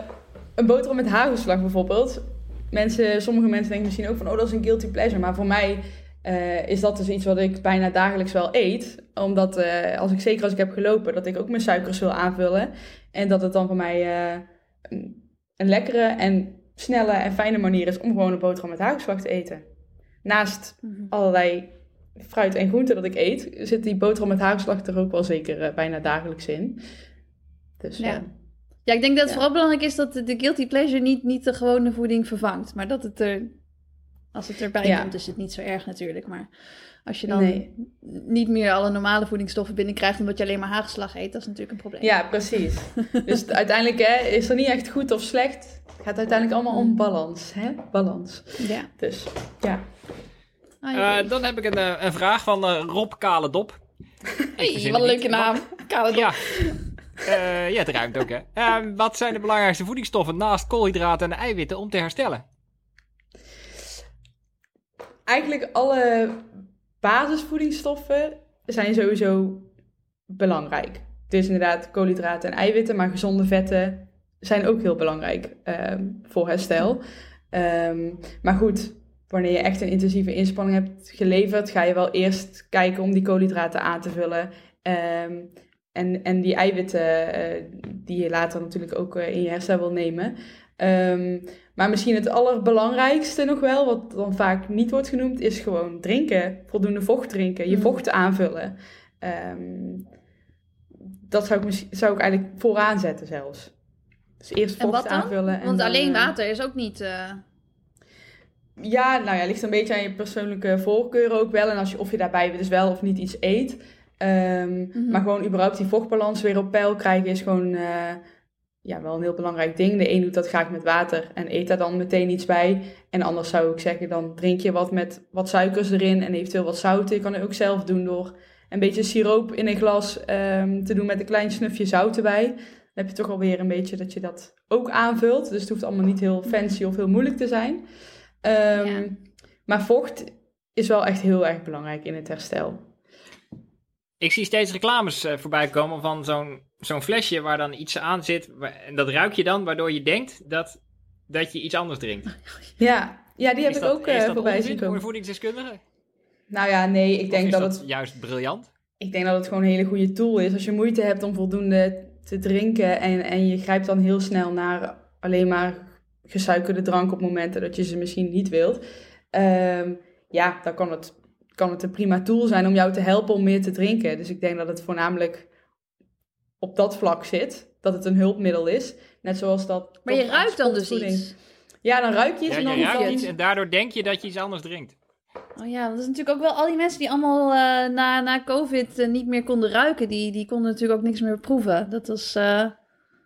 een boterham met hagelslag bijvoorbeeld. Mensen, sommige mensen denken misschien ook van, oh dat is een guilty pleasure. Maar voor mij eh, is dat dus iets wat ik bijna dagelijks wel eet. Omdat, eh, als ik, zeker als ik heb gelopen, dat ik ook mijn suikers wil aanvullen. En dat het dan voor mij eh, een, lekkere en snelle en fijne manier is om gewoon een boterham met hagelslag te eten. Naast allerlei fruit en groenten dat ik eet, zit die boterham met hagelslag er ook wel zeker bijna dagelijks in. Dus Ja. Ja, ik denk dat het Ja. vooral belangrijk is dat de de guilty pleasure niet, niet de gewone voeding vervangt. Maar dat het er, als het erbij Ja. komt, is het niet zo erg natuurlijk. Maar als je dan Nee. niet meer alle normale voedingsstoffen binnenkrijgt omdat je alleen maar hagelslag eet, dat is natuurlijk een probleem. ja, precies. dus uiteindelijk hè, is er niet echt goed of slecht. Het gaat uiteindelijk allemaal om balans. Hè? Balans. Ja. Dus ja. Ah. Eh, dan heb ik een, eh, een vraag van eh, Rob Kale Dop. hey, wat een leuke naam. Kale Ja. Eh, ja, het ruimt ook, hè. Wat zijn de belangrijkste voedingsstoffen naast koolhydraten en eiwitten om te herstellen? Eigenlijk alle basisvoedingsstoffen zijn sowieso belangrijk. Dus inderdaad koolhydraten en eiwitten, maar gezonde vetten zijn ook heel belangrijk ehm, voor herstel. Ehm, maar goed, wanneer je echt een intensieve inspanning hebt geleverd, ga je wel eerst kijken om die koolhydraten aan te vullen. Ehm, en, en die eiwitten eh, die je later natuurlijk ook eh, in je herstel wil nemen. Maar misschien het allerbelangrijkste nog wel, wat dan vaak niet wordt genoemd, is gewoon drinken. Voldoende vocht drinken, je Mm. vocht aanvullen. Ehm, dat zou ik, misschien- zou ik eigenlijk vooraan zetten zelfs. Dus eerst En vocht wat dan? aanvullen. En Want dan, alleen eh, water is ook niet... eh, ja, nou ja, ligt een beetje aan je persoonlijke voorkeuren ook wel. En als je, of je daarbij dus wel of niet iets eet. Ehm, Mhm. Maar gewoon überhaupt die vochtbalans weer op peil krijgen is gewoon eh, ja, wel een heel belangrijk ding. De een doet dat graag met water en eet daar dan meteen iets bij. En anders zou ik zeggen, dan drink je wat met wat suikers erin en eventueel wat zout. Je kan het ook zelf doen door een beetje siroop in een glas ehm, te doen met een klein snufje zout erbij. Dan heb je toch alweer een beetje dat je dat ook aanvult. Dus het hoeft allemaal niet heel fancy of heel moeilijk te zijn. Ehm, Ja. Maar vocht is wel echt heel erg belangrijk in het herstel. ik zie steeds reclames uh, voorbij komen van zo'n zo'n flesje waar dan iets aan zit. En dat ruik je dan, waardoor je denkt dat, dat je iets anders drinkt. Ja, ja die heb ik ook uh, voorbij zien komen. voor voedingsdeskundige? Nou ja, nee, ik denk dat, het... juist briljant? Ik denk dat het gewoon een hele goede tool is. Als je moeite hebt om voldoende te drinken en, en je grijpt dan heel snel naar alleen maar gesuikerde drank op momenten dat je ze misschien niet wilt. Um, ja, dan kan het, kan het een prima tool zijn om jou te helpen om meer te drinken. Dus ik denk dat het voornamelijk op dat vlak zit. Dat het een hulpmiddel is. Net zoals dat. Maar je ruikt dan dus iets. Ja, dan ruik je iets ja, en dan je ruikt iets en daardoor denk je dat je iets anders drinkt. Oh ja, dat is natuurlijk ook wel al die mensen die allemaal uh, na, na COVID uh, niet meer konden ruiken. Die, die konden natuurlijk ook niks meer proeven. Dat was. Uh,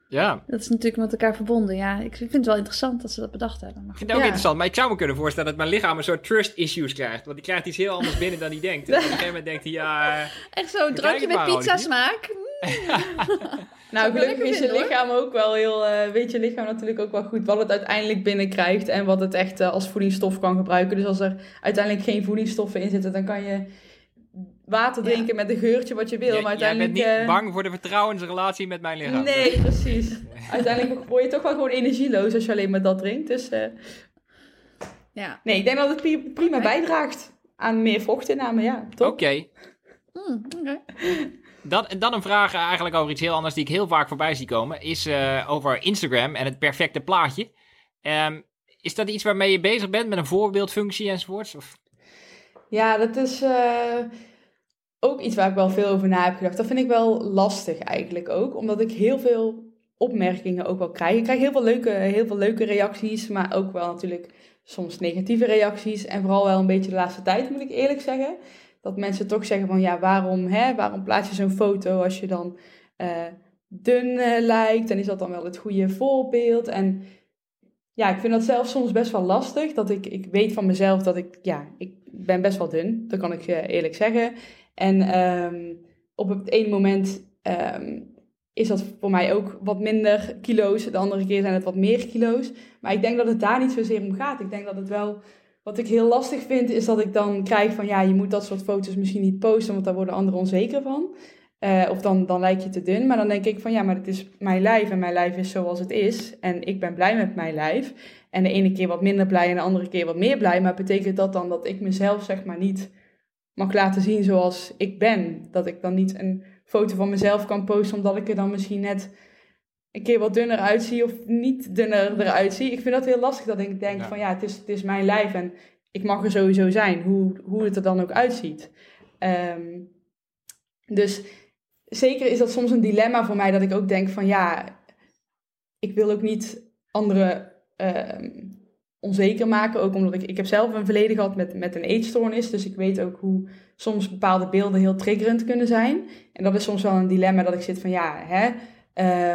ja. Dat is natuurlijk met elkaar verbonden. Ja, ik vind het wel interessant dat ze dat bedacht hebben. Maar ik vind het ook interessant, maar ik zou me kunnen voorstellen dat mijn lichaam een soort trust issues krijgt. Want die krijgt iets heel anders binnen dan hij denkt. En op een gegeven moment denkt hij, ja... Echt zo'n drankje met pizza smaak. nou, gelukkig is je lichaam ook wel heel... Uh, weet je lichaam natuurlijk ook wel goed wat het uiteindelijk binnenkrijgt. En wat het echt uh, als voedingsstof kan gebruiken. Dus als er uiteindelijk geen voedingsstoffen in zitten, dan kan je water drinken met een geurtje wat je wil. maar uiteindelijk, jij bent niet uh... bang voor de vertrouwensrelatie met mijn lichaam. Nee, precies. uiteindelijk word je toch wel gewoon energieloos als je alleen maar dat drinkt. Dus uh... ja. nee, ik denk dat het prima bijdraagt aan meer vochtinname. Ja, Oké. Okay. Mm, Dan, dan een vraag eigenlijk over iets heel anders die ik heel vaak voorbij zie komen. Is uh, over Instagram en het perfecte plaatje. Um, is dat iets waarmee je bezig bent met een voorbeeldfunctie enzovoorts? Of? Ja, dat is uh, ook iets waar ik wel veel over na heb gedacht. Dat vind ik wel lastig eigenlijk ook, omdat ik heel veel opmerkingen ook wel krijg. Ik krijg heel veel leuke, heel veel leuke reacties, maar ook wel natuurlijk soms negatieve reacties. En vooral wel een beetje de laatste tijd, moet ik eerlijk zeggen. Dat mensen toch zeggen van, ja, waarom, hè, waarom plaats je zo'n foto als je dan uh, dun uh, lijkt? En is dat dan wel het goede voorbeeld? En ja, ik vind dat zelf soms best wel lastig. Dat ik, ik weet van mezelf dat ik, ja, ik ben best wel dun. Dat kan ik eerlijk zeggen. En um, op het ene moment um, is dat voor mij ook wat minder kilo's. De andere keer zijn het wat meer kilo's. Maar ik denk dat het daar niet zozeer om gaat. Ik denk dat het wel... Wat ik heel lastig vind, is dat ik dan krijg van... Ja, je moet dat soort foto's misschien niet posten, want daar worden anderen onzeker van. Uh, of dan, dan lijk je te dun. Maar dan denk ik van ja, maar het is mijn lijf en mijn lijf is zoals het is. En ik ben blij met mijn lijf. En de ene keer wat minder blij en de andere keer wat meer blij. Maar betekent dat dan dat ik mezelf zeg maar niet mag laten zien zoals ik ben? Dat ik dan niet een foto van mezelf kan posten omdat ik er dan misschien net een keer wat dunner uitzie of niet dunner eruit zie. Ik vind dat heel lastig dat ik denk van ja, het is, het is mijn lijf en ik mag er sowieso zijn, hoe, hoe het er dan ook uitziet. Um, dus zeker is dat soms een dilemma voor mij dat ik ook denk van ja, ik wil ook niet anderen uh, onzeker maken. Ook omdat ik, ik heb zelf een verleden gehad met, met een eetstoornis. Dus ik weet ook hoe soms bepaalde beelden heel triggerend kunnen zijn. En dat is soms wel een dilemma dat ik zit van ja, hè,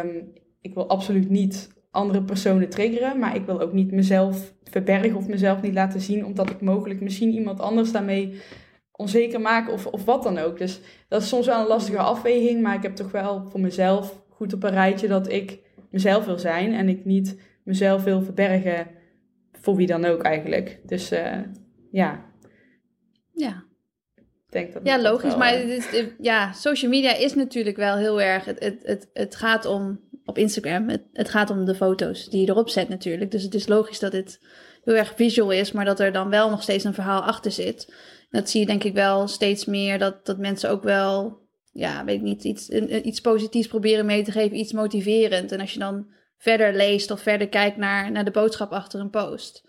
um, ik wil absoluut niet andere personen triggeren. Maar ik wil ook niet mezelf verbergen of mezelf niet laten zien. Omdat ik mogelijk misschien iemand anders daarmee onzeker maken of, of wat dan ook. Dus dat is soms wel een lastige afweging, maar ik heb toch wel voor mezelf goed op een rijtje dat ik mezelf wil zijn en ik niet mezelf wil verbergen voor wie dan ook eigenlijk. Dus uh, ja. Ja. Denk dat ja, logisch. maar het is, ja, social media is natuurlijk wel heel erg. Het, het, het, het gaat om op Instagram. Het, het gaat om de foto's die je erop zet natuurlijk. Dus het is logisch dat het heel erg visual is, maar dat er dan wel nog steeds een verhaal achter zit dat zie je denk ik wel steeds meer, dat, dat mensen ook wel, ja, weet ik niet, iets, iets positiefs proberen mee te geven, iets motiverend. En als je dan verder leest of verder kijkt naar, naar de boodschap achter een post,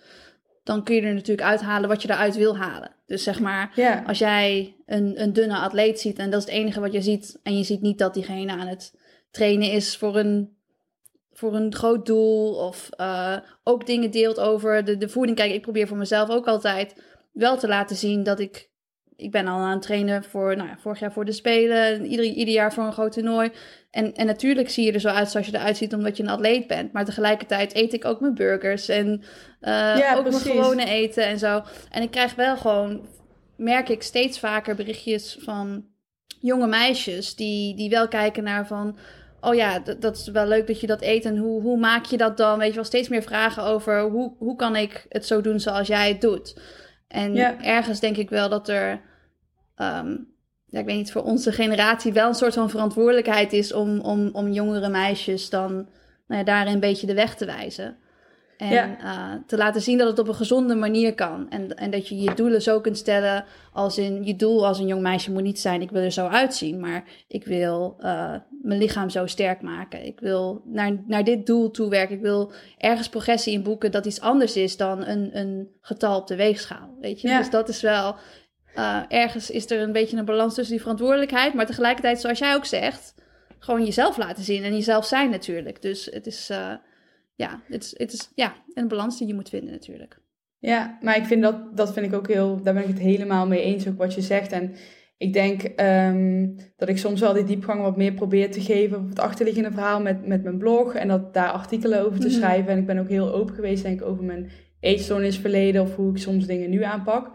dan kun je er natuurlijk uithalen wat je eruit wil halen. Dus zeg maar, als jij een, een dunne atleet ziet en dat is het enige wat je ziet, en je ziet niet dat diegene aan het trainen is voor een, voor een groot doel, of uh, ook dingen deelt over de, de voeding. Kijk, ik probeer voor mezelf ook altijd wel te laten zien dat ik. Ik ben al aan het trainen voor, nou ja, vorig jaar voor de Spelen, ieder, ieder jaar voor een groot toernooi. En, en natuurlijk zie je er zo uit zoals je eruit ziet omdat je een atleet bent. Maar tegelijkertijd eet ik ook mijn burgers en uh, ook mijn gewone eten en zo. En ik krijg wel gewoon, merk ik steeds vaker berichtjes van jonge meisjes die, die wel kijken naar van oh ja, dat is wel leuk dat je dat eet en hoe, hoe maak je dat dan? Weet je wel, steeds meer vragen over hoe, hoe kan ik het zo doen zoals jij het doet. En ergens denk ik wel dat er. Um, ja, ik weet niet, voor onze generatie wel een soort van verantwoordelijkheid is om, om, om jongere meisjes dan nou ja, daarin een beetje de weg te wijzen. En Ja. eh, te laten zien dat het op een gezonde manier kan. En, en dat je je doelen zo kunt stellen als in... Je doel als een jong meisje moet niet zijn, ik wil er zo uitzien. Maar ik wil eh, mijn lichaam zo sterk maken. Ik wil naar, naar dit doel toewerken. Ik wil ergens progressie in boeken dat iets anders is dan een, een getal op de weegschaal. Weet je? Ja. Dus dat is wel... eh, ergens is er een beetje een balans tussen die verantwoordelijkheid. Maar tegelijkertijd, zoals jij ook zegt... Gewoon jezelf laten zien en jezelf zijn natuurlijk. Dus het is... ja, het is, het is ja, een balans die je moet vinden natuurlijk. Ja, maar ik vind dat, dat vind ik ook heel, daar ben ik het helemaal mee eens, ook wat je zegt. En ik denk ehm, dat ik soms wel die diepgang wat meer probeer te geven op het achterliggende verhaal met, met mijn blog. En dat daar artikelen over te Mhm. schrijven. En ik ben ook heel open geweest, denk ik, over mijn eetstoornisverleden of hoe ik soms dingen nu aanpak.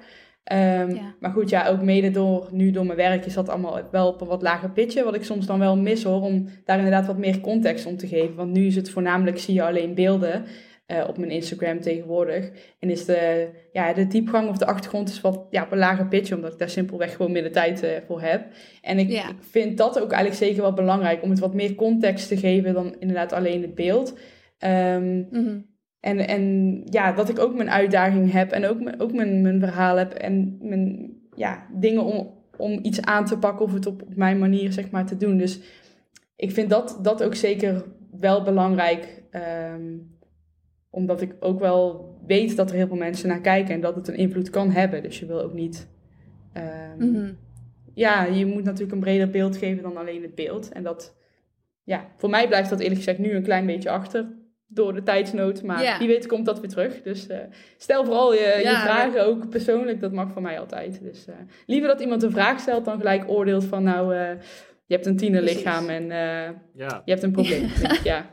Ehm, Ja. Maar goed, ja, ook mede door, nu door mijn werk is dat allemaal wel op een wat lager pitje. Wat ik soms dan wel mis hoor, om daar inderdaad wat meer context om te geven. Want nu is het voornamelijk, zie je alleen beelden eh, op mijn Instagram tegenwoordig. En is de, ja, de diepgang of de achtergrond is wat ja, op een lager pitje, omdat ik daar simpelweg gewoon minder tijd eh, voor heb. En ik, Ja. ik vind dat ook eigenlijk zeker wel belangrijk, om het wat meer context te geven dan inderdaad alleen het beeld. Ehm, Mhm. En, en ja, dat ik ook mijn uitdaging heb en ook, mijn- ook mijn, mijn verhaal heb en mijn ja, dingen om, om iets aan te pakken of het op, op mijn manier zeg maar te doen. Dus ik vind dat, dat ook zeker wel belangrijk, ehm, omdat ik ook wel weet dat er heel veel mensen naar kijken en dat het een invloed kan hebben. Dus je wil ook niet. ehm, Mhm. ja, je moet natuurlijk een breder beeld geven dan alleen het beeld. En dat, ja, voor mij blijft dat eerlijk gezegd nu een klein beetje achter door de tijdsnood. Maar Ja. wie weet komt dat weer terug. Dus eh, stel vooral je, je Ja, vragen ook persoonlijk, dat mag van mij altijd. Dus eh, liever dat iemand een vraag stelt dan gelijk oordeelt van nou, eh, je hebt een tienerlichaam en eh, Ja. je hebt een probleem. Ja,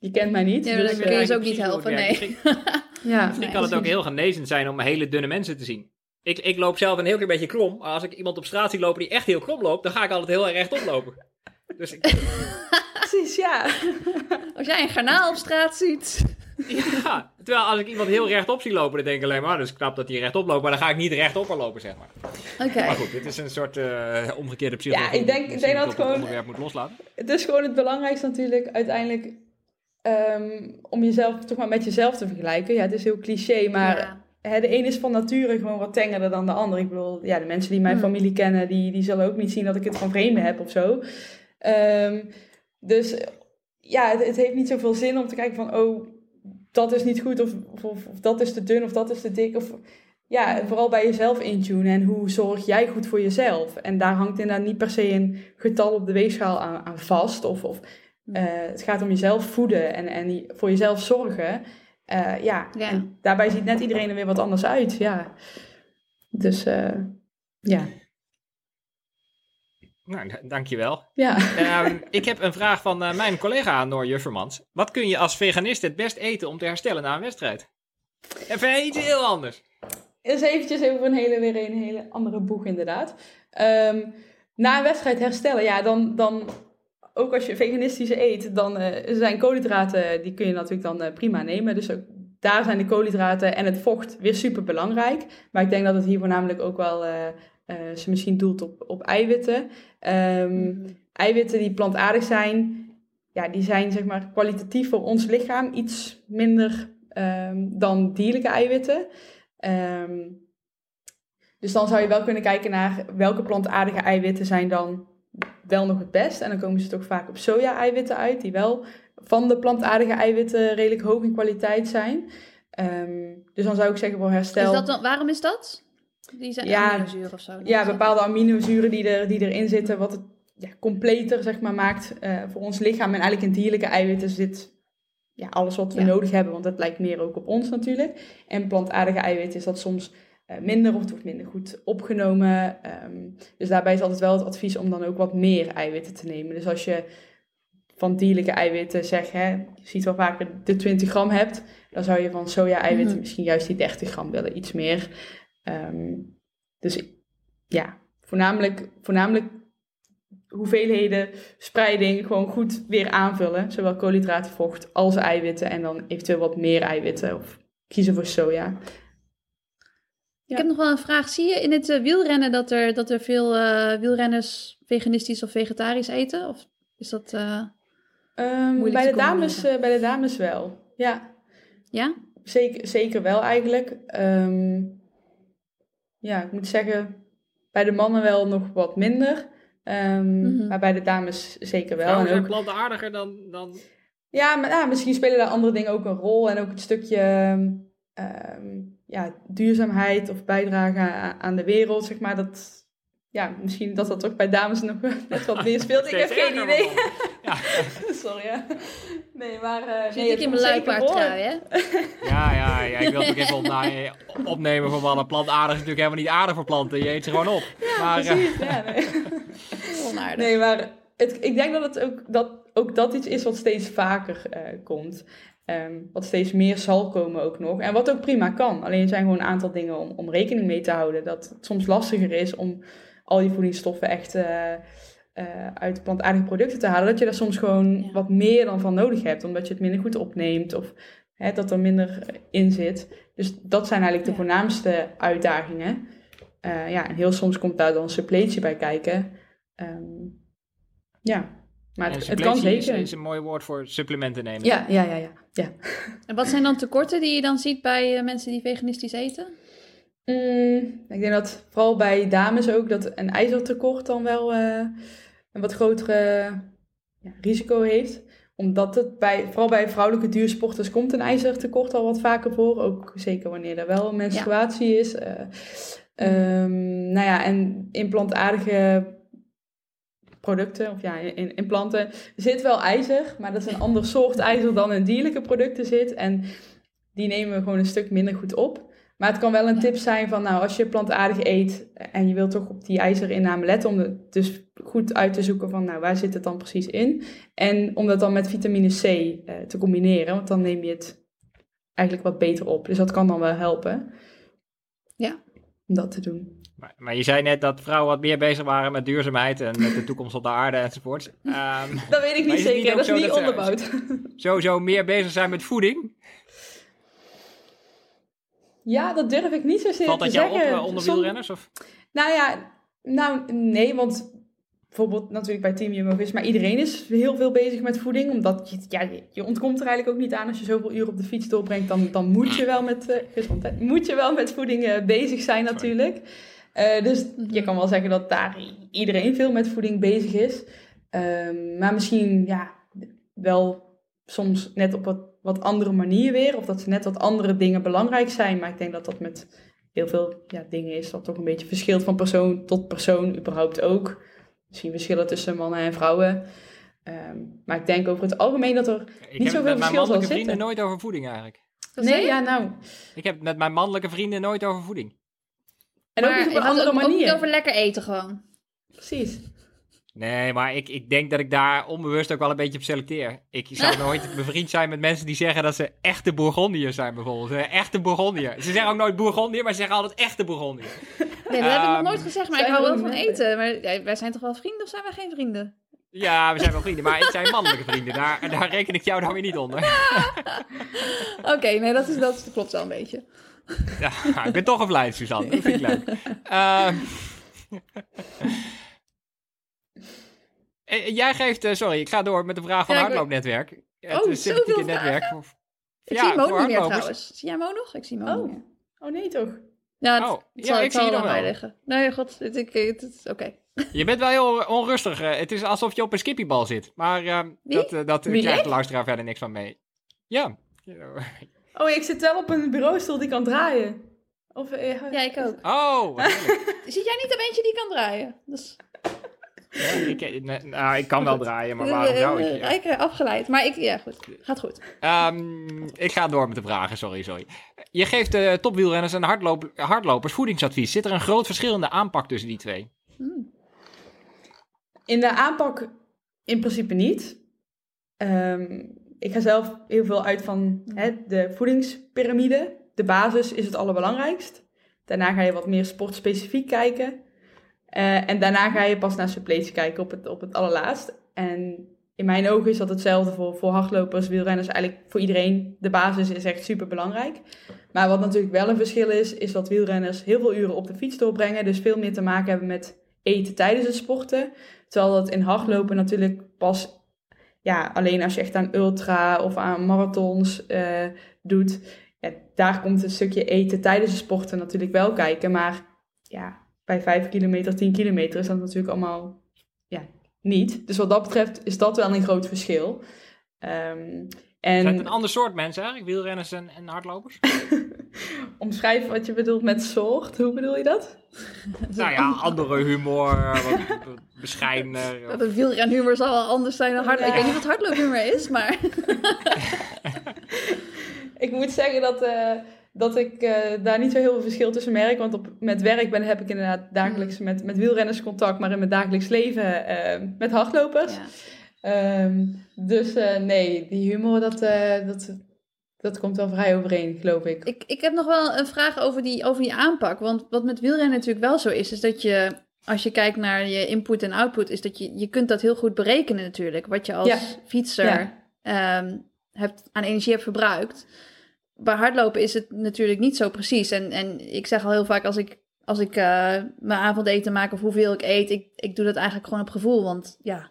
je kent mij niet. Ja, dus, dat eh, kun je ze ook niet helpen, nee. Misschien, ja. misschien kan het ook heel genezend zijn om hele dunne mensen te zien. Ik, ik loop zelf een heel klein beetje krom. Maar als ik iemand op straat zie lopen die echt heel krom loopt, dan ga ik altijd heel erg rechtop lopen. Dus ik, Precies, ja. Als jij een garnaal op straat ziet. ja, terwijl als ik iemand heel rechtop zie lopen, dan denk ik alleen maar, dus knap dat hij rechtop loopt, maar dan ga ik niet rechtop lopen, zeg maar. Oké. Maar goed, dit is een soort eh, omgekeerde psychologie. Ja, ik denk- ik dat gewoon- het onderwerp moet loslaten. Het is gewoon het belangrijkste natuurlijk uiteindelijk ehm, om jezelf toch maar met jezelf te vergelijken. Ja, het is heel cliché, maar Ja. hè, de een is van nature gewoon wat tengerder dan de ander. Ik bedoel, ja, de mensen die mijn Hmm. familie kennen, die, die zullen ook niet zien dat ik het van vreemden heb of zo. Ehm, dus ja, het, het heeft niet zoveel zin om te kijken van, oh, dat is niet goed of, of, of, of dat is te dun of dat is te dik. Of, ja, vooral bij jezelf intunen en hoe zorg jij goed voor jezelf. En daar hangt inderdaad niet per se een getal op de weegschaal aan, aan vast. Of, of eh, het gaat om jezelf voeden en, en voor jezelf zorgen. Eh, ja, Ja. en daarbij ziet net iedereen er weer wat anders uit. Ja. Dus eh, ja. Nou, dankjewel. Ja. Ehm, ik heb een vraag van eh, mijn collega Noor Juffermans. Wat kun je als veganist het best eten om te herstellen na een wedstrijd? Even iets heel anders. Eens eventjes over een hele, weer een hele andere boeg inderdaad. Ehm, na een wedstrijd herstellen, ja, dan, dan ook als je veganistisch eet, dan eh, zijn koolhydraten, die kun je natuurlijk dan eh, prima nemen. Dus ook daar zijn de koolhydraten en het vocht weer super belangrijk. Maar ik denk dat het hier voornamelijk ook wel, eh, ze misschien doelt op, op eiwitten. Ehm, Mhm. eiwitten die plantaardig zijn, ja, die zijn zeg maar kwalitatief voor ons lichaam iets minder ehm, dan dierlijke eiwitten. Ehm, dus dan zou je wel kunnen kijken naar welke plantaardige eiwitten zijn dan wel nog het best. En dan komen ze toch vaak op soja-eiwitten uit, die wel van de plantaardige eiwitten redelijk hoog in kwaliteit zijn. Dus dan zou ik zeggen voor herstel. Is dat dan, waarom is dat? Die zijn Ja, aminozuur of zo. Ja, bepaalde aminozuren die, er, die erin zitten, wat het ja, completer zeg maar, maakt eh, voor ons lichaam. En eigenlijk in dierlijke eiwitten zit ja, alles wat we Ja. nodig hebben, want dat lijkt meer ook op ons natuurlijk. En plantaardige eiwitten is dat soms eh, minder of het wordt minder goed opgenomen. Ehm, dus daarbij is altijd wel het advies om dan ook wat meer eiwitten te nemen. Dus als je van dierlijke eiwitten zegt, hè, je ziet wel vaker de 20 gram hebt, dan zou je van soja-eiwitten Mhm. misschien juist die 30 gram willen, iets meer. Ehm, dus ja, voornamelijk, voornamelijk hoeveelheden spreiding gewoon goed weer aanvullen. Zowel koolhydraten, vocht als eiwitten. En dan eventueel wat meer eiwitten of kiezen voor soja. Ik heb nog wel een vraag. Zie je in het eh, wielrennen dat er, dat er veel eh, wielrenners veganistisch of vegetarisch eten? Of is dat... eh, Ehm, bij, de dames, bij de dames wel. Ja, ja? zeker, zeker wel eigenlijk. Ehm, ja, ik moet zeggen, bij de mannen wel nog wat minder. Ehm, Mhm. Maar bij de dames zeker wel. Vrouwen En zijn ook, plantaardiger dan... dan... ja, maar ja, misschien spelen daar andere dingen ook een rol. En ook het stukje ehm, ja, duurzaamheid of bijdrage aan de wereld, zeg maar. Dat, ja, misschien dat dat ook bij dames nog net wat meer speelt. Ik heb geen idee. Ja. Sorry, ja. Nee, maar... eh Zit nee, ik het in mijn zeker luipaardtrui, hè? Ja, ja, ja, ik wil het even opna- opnemen voor mannen. Plantaardig is natuurlijk helemaal niet aardig voor planten. Je eet ze gewoon op. maar, eh, Precies, ja, nee. Onaardig. Nee, maar het, ik denk dat, het ook, dat ook dat iets is wat steeds vaker eh, komt. Ehm, wat steeds meer zal komen ook nog. En wat ook prima kan. Alleen er zijn gewoon een aantal dingen om, om rekening mee te houden. Dat het soms lastiger is om al die voedingsstoffen echt eh, eh, uit plantaardige producten te halen. Dat je daar soms gewoon Ja. wat meer dan van nodig hebt. Omdat je het minder goed opneemt. Of hè, dat er minder in zit. Dus dat zijn eigenlijk de Ja. voornaamste uitdagingen. Eh, ja, en heel soms komt daar dan een suppletie bij kijken. Ehm, ja, maar het, het kan suppletie is- zeker. is een mooi woord voor supplementen nemen. Ja, ja, ja, ja. ja. En wat zijn dan tekorten die je dan ziet bij mensen die veganistisch eten? Mm, ik denk dat vooral bij dames ook dat een ijzertekort dan wel eh, een wat grotere ja, risico heeft. Omdat het bij, vooral bij vrouwelijke duursporters komt een ijzertekort al wat vaker voor. Ook zeker wanneer er wel een menstruatie is. eh. Ehm, nou ja, en in plantaardige producten, of ja, in, in planten, zit wel ijzer. Maar dat is een ander soort ijzer dan in dierlijke producten zit. En die nemen we gewoon een stuk minder goed op. Maar het kan wel een tip zijn van, nou, als je plantaardig eet en je wilt toch op die ijzerinname letten, om het dus goed uit te zoeken van, nou, waar zit het dan precies in? En om dat dan met vitamine C eh, te combineren, want dan neem je het eigenlijk wat beter op. Dus dat kan dan wel helpen. Ja. Om dat te doen. Maar, maar je zei net dat vrouwen wat meer bezig waren met duurzaamheid en met de toekomst op de aarde enzovoort. Ehm Dat weet ik niet zeker, dat is niet onderbouwd. sowieso meer bezig zijn met voeding. Ja, dat durf ik niet zozeer Valt te dat jou op zeggen. eh, onder wielrenners? Of? Nou ja, nou nee, want bijvoorbeeld natuurlijk bij Team Jumbo is, maar iedereen is heel veel bezig met voeding, omdat je, ja, je, ontkomt er eigenlijk ook niet aan als je zoveel uur op de fiets doorbrengt, dan, dan moet je wel met, eh, gezondheid, moet je wel met voeding eh, bezig zijn natuurlijk. Dus je kan wel zeggen dat daar iedereen veel met voeding bezig is. Ehm, maar misschien ja, wel soms net op wat, wat andere manier weer, of dat ze net wat andere dingen belangrijk zijn, maar ik denk dat dat met heel veel ja, dingen is dat toch een beetje verschilt van persoon tot persoon, überhaupt ook. Misschien verschillen tussen mannen en vrouwen. Ehm, maar ik denk over het algemeen dat er... Ik Niet heb het zoveel met mijn verschil zal mannelijke vrienden zitten. nooit over voeding eigenlijk. Nee, ja, nou... Ik heb met mijn mannelijke vrienden nooit over voeding. En ook niet op een andere ook, ook niet manier. over lekker eten gewoon. Precies. Nee, maar ik, ik denk dat ik daar onbewust ook wel een beetje op selecteer. Ik zou nooit bevriend zijn met mensen die zeggen dat ze echte Bourgondiërs zijn bijvoorbeeld. Echte Bourgondiër. Ze zeggen ook nooit Bourgondiër, maar ze zeggen altijd echte Bourgondiër. Nee, dat heb ik nog Ehm, nooit gezegd, maar ik hou wel we van eten. Maar ja, wij zijn toch wel vrienden of zijn wij geen vrienden? Ja, we zijn wel vrienden, maar het zijn mannelijke vrienden. Daar, daar reken ik jou dan weer niet onder. Oké, nee, dat, is, dat klopt wel een beetje. Ja, ik ben toch gevleid, Suzanne. Dat vind ik leuk. Ehm. Eh, Jij geeft, eh, sorry, ik ga door met de vraag van Ja, het hardloopnetwerk. Het Oh, zoveel netwerk. voor- Ik Ja, zie Mo voor niet meer trouwens. Zie jij Mo nog? Ik zie Mo Oh. niet meer. Oh nee, toch? Ja, het, Oh, het ja, zal, ik het zie zal je nog wel. liggen. Nee, god, het, ik, het, het- oké. Je bent wel heel onrustig. eh, Het is alsof je op een skippiebal zit. Maar ehm, Wie? dat, eh, dat Wie, krijgt ik? de luisteraar verder niks van mee. Ja. Oh, ik zit wel op een bureaustoel die kan draaien. Of, eh, Ja, ik ook. Oh. Zit jij niet een eentje die kan draaien? Dus, Ja, ik, eh, nee, nou, ik kan wel draaien, maar waarom zou ik? Eh, Ja. Rijk eh, afgeleid. Maar ik, ja, goed. Gaat goed. Ehm, ik ga door met de vragen, sorry, sorry. Je geeft de topwielrenners en hardloop, hardlopers voedingsadvies. Zit er een groot verschil in de aanpak tussen die twee? Hmm. In de aanpak in principe niet. Ehm, ik ga zelf heel veel uit van hè, de voedingspyramide. De basis is het allerbelangrijkst. Daarna ga je wat meer sportspecifiek kijken. Eh, en daarna ga je pas naar suppletie kijken op het, op het allerlaatst. En in mijn ogen is dat hetzelfde voor, voor hardlopers, wielrenners. Eigenlijk voor iedereen. De basis is echt super belangrijk. Maar wat natuurlijk wel een verschil is, is dat wielrenners heel veel uren op de fiets doorbrengen. Dus veel meer te maken hebben met eten tijdens het sporten. Terwijl dat in hardlopen natuurlijk pas ja, alleen als je echt aan ultra of aan marathons uh, doet, ja, daar komt een stukje eten tijdens de sporten natuurlijk wel kijken. Maar ja, bij 5 kilometer, 10 kilometer is dat natuurlijk allemaal ja, niet. Dus wat dat betreft is dat wel een groot verschil. Um, en... Zijn het een ander soort mensen eigenlijk, wielrenners en, en hardlopers? Omschrijf wat je bedoelt met soort. Hoe bedoel je dat? nou ja, andere humor, wat bescheidener. Of... De wielrenhumor zal wel anders zijn dan hardlopen. Ik weet niet wat hardloophumor is, maar... ik moet zeggen dat, uh, dat ik uh, daar niet zo heel veel verschil tussen merk. Want op, met werk ben, heb ik inderdaad dagelijks mm. met, met wielrenners contact. Maar in mijn dagelijks leven uh, met hardlopers. Ja. Um, dus nee, die humor, dat, dat, dat komt wel vrij overeen, geloof ik. ik. Ik heb nog wel een vraag over die, over die aanpak. Want wat met wielrennen natuurlijk wel zo is, is dat je als je kijkt naar je input en output, is dat je, je kunt dat heel goed berekenen natuurlijk. Wat je als fietser ehm, hebt, aan energie hebt verbruikt. Bij hardlopen is het natuurlijk niet zo precies. En, en ik zeg al heel vaak als ik, als ik uh, mijn avondeten maak of hoeveel ik eet, ik, ik doe dat eigenlijk gewoon op gevoel. Want ja,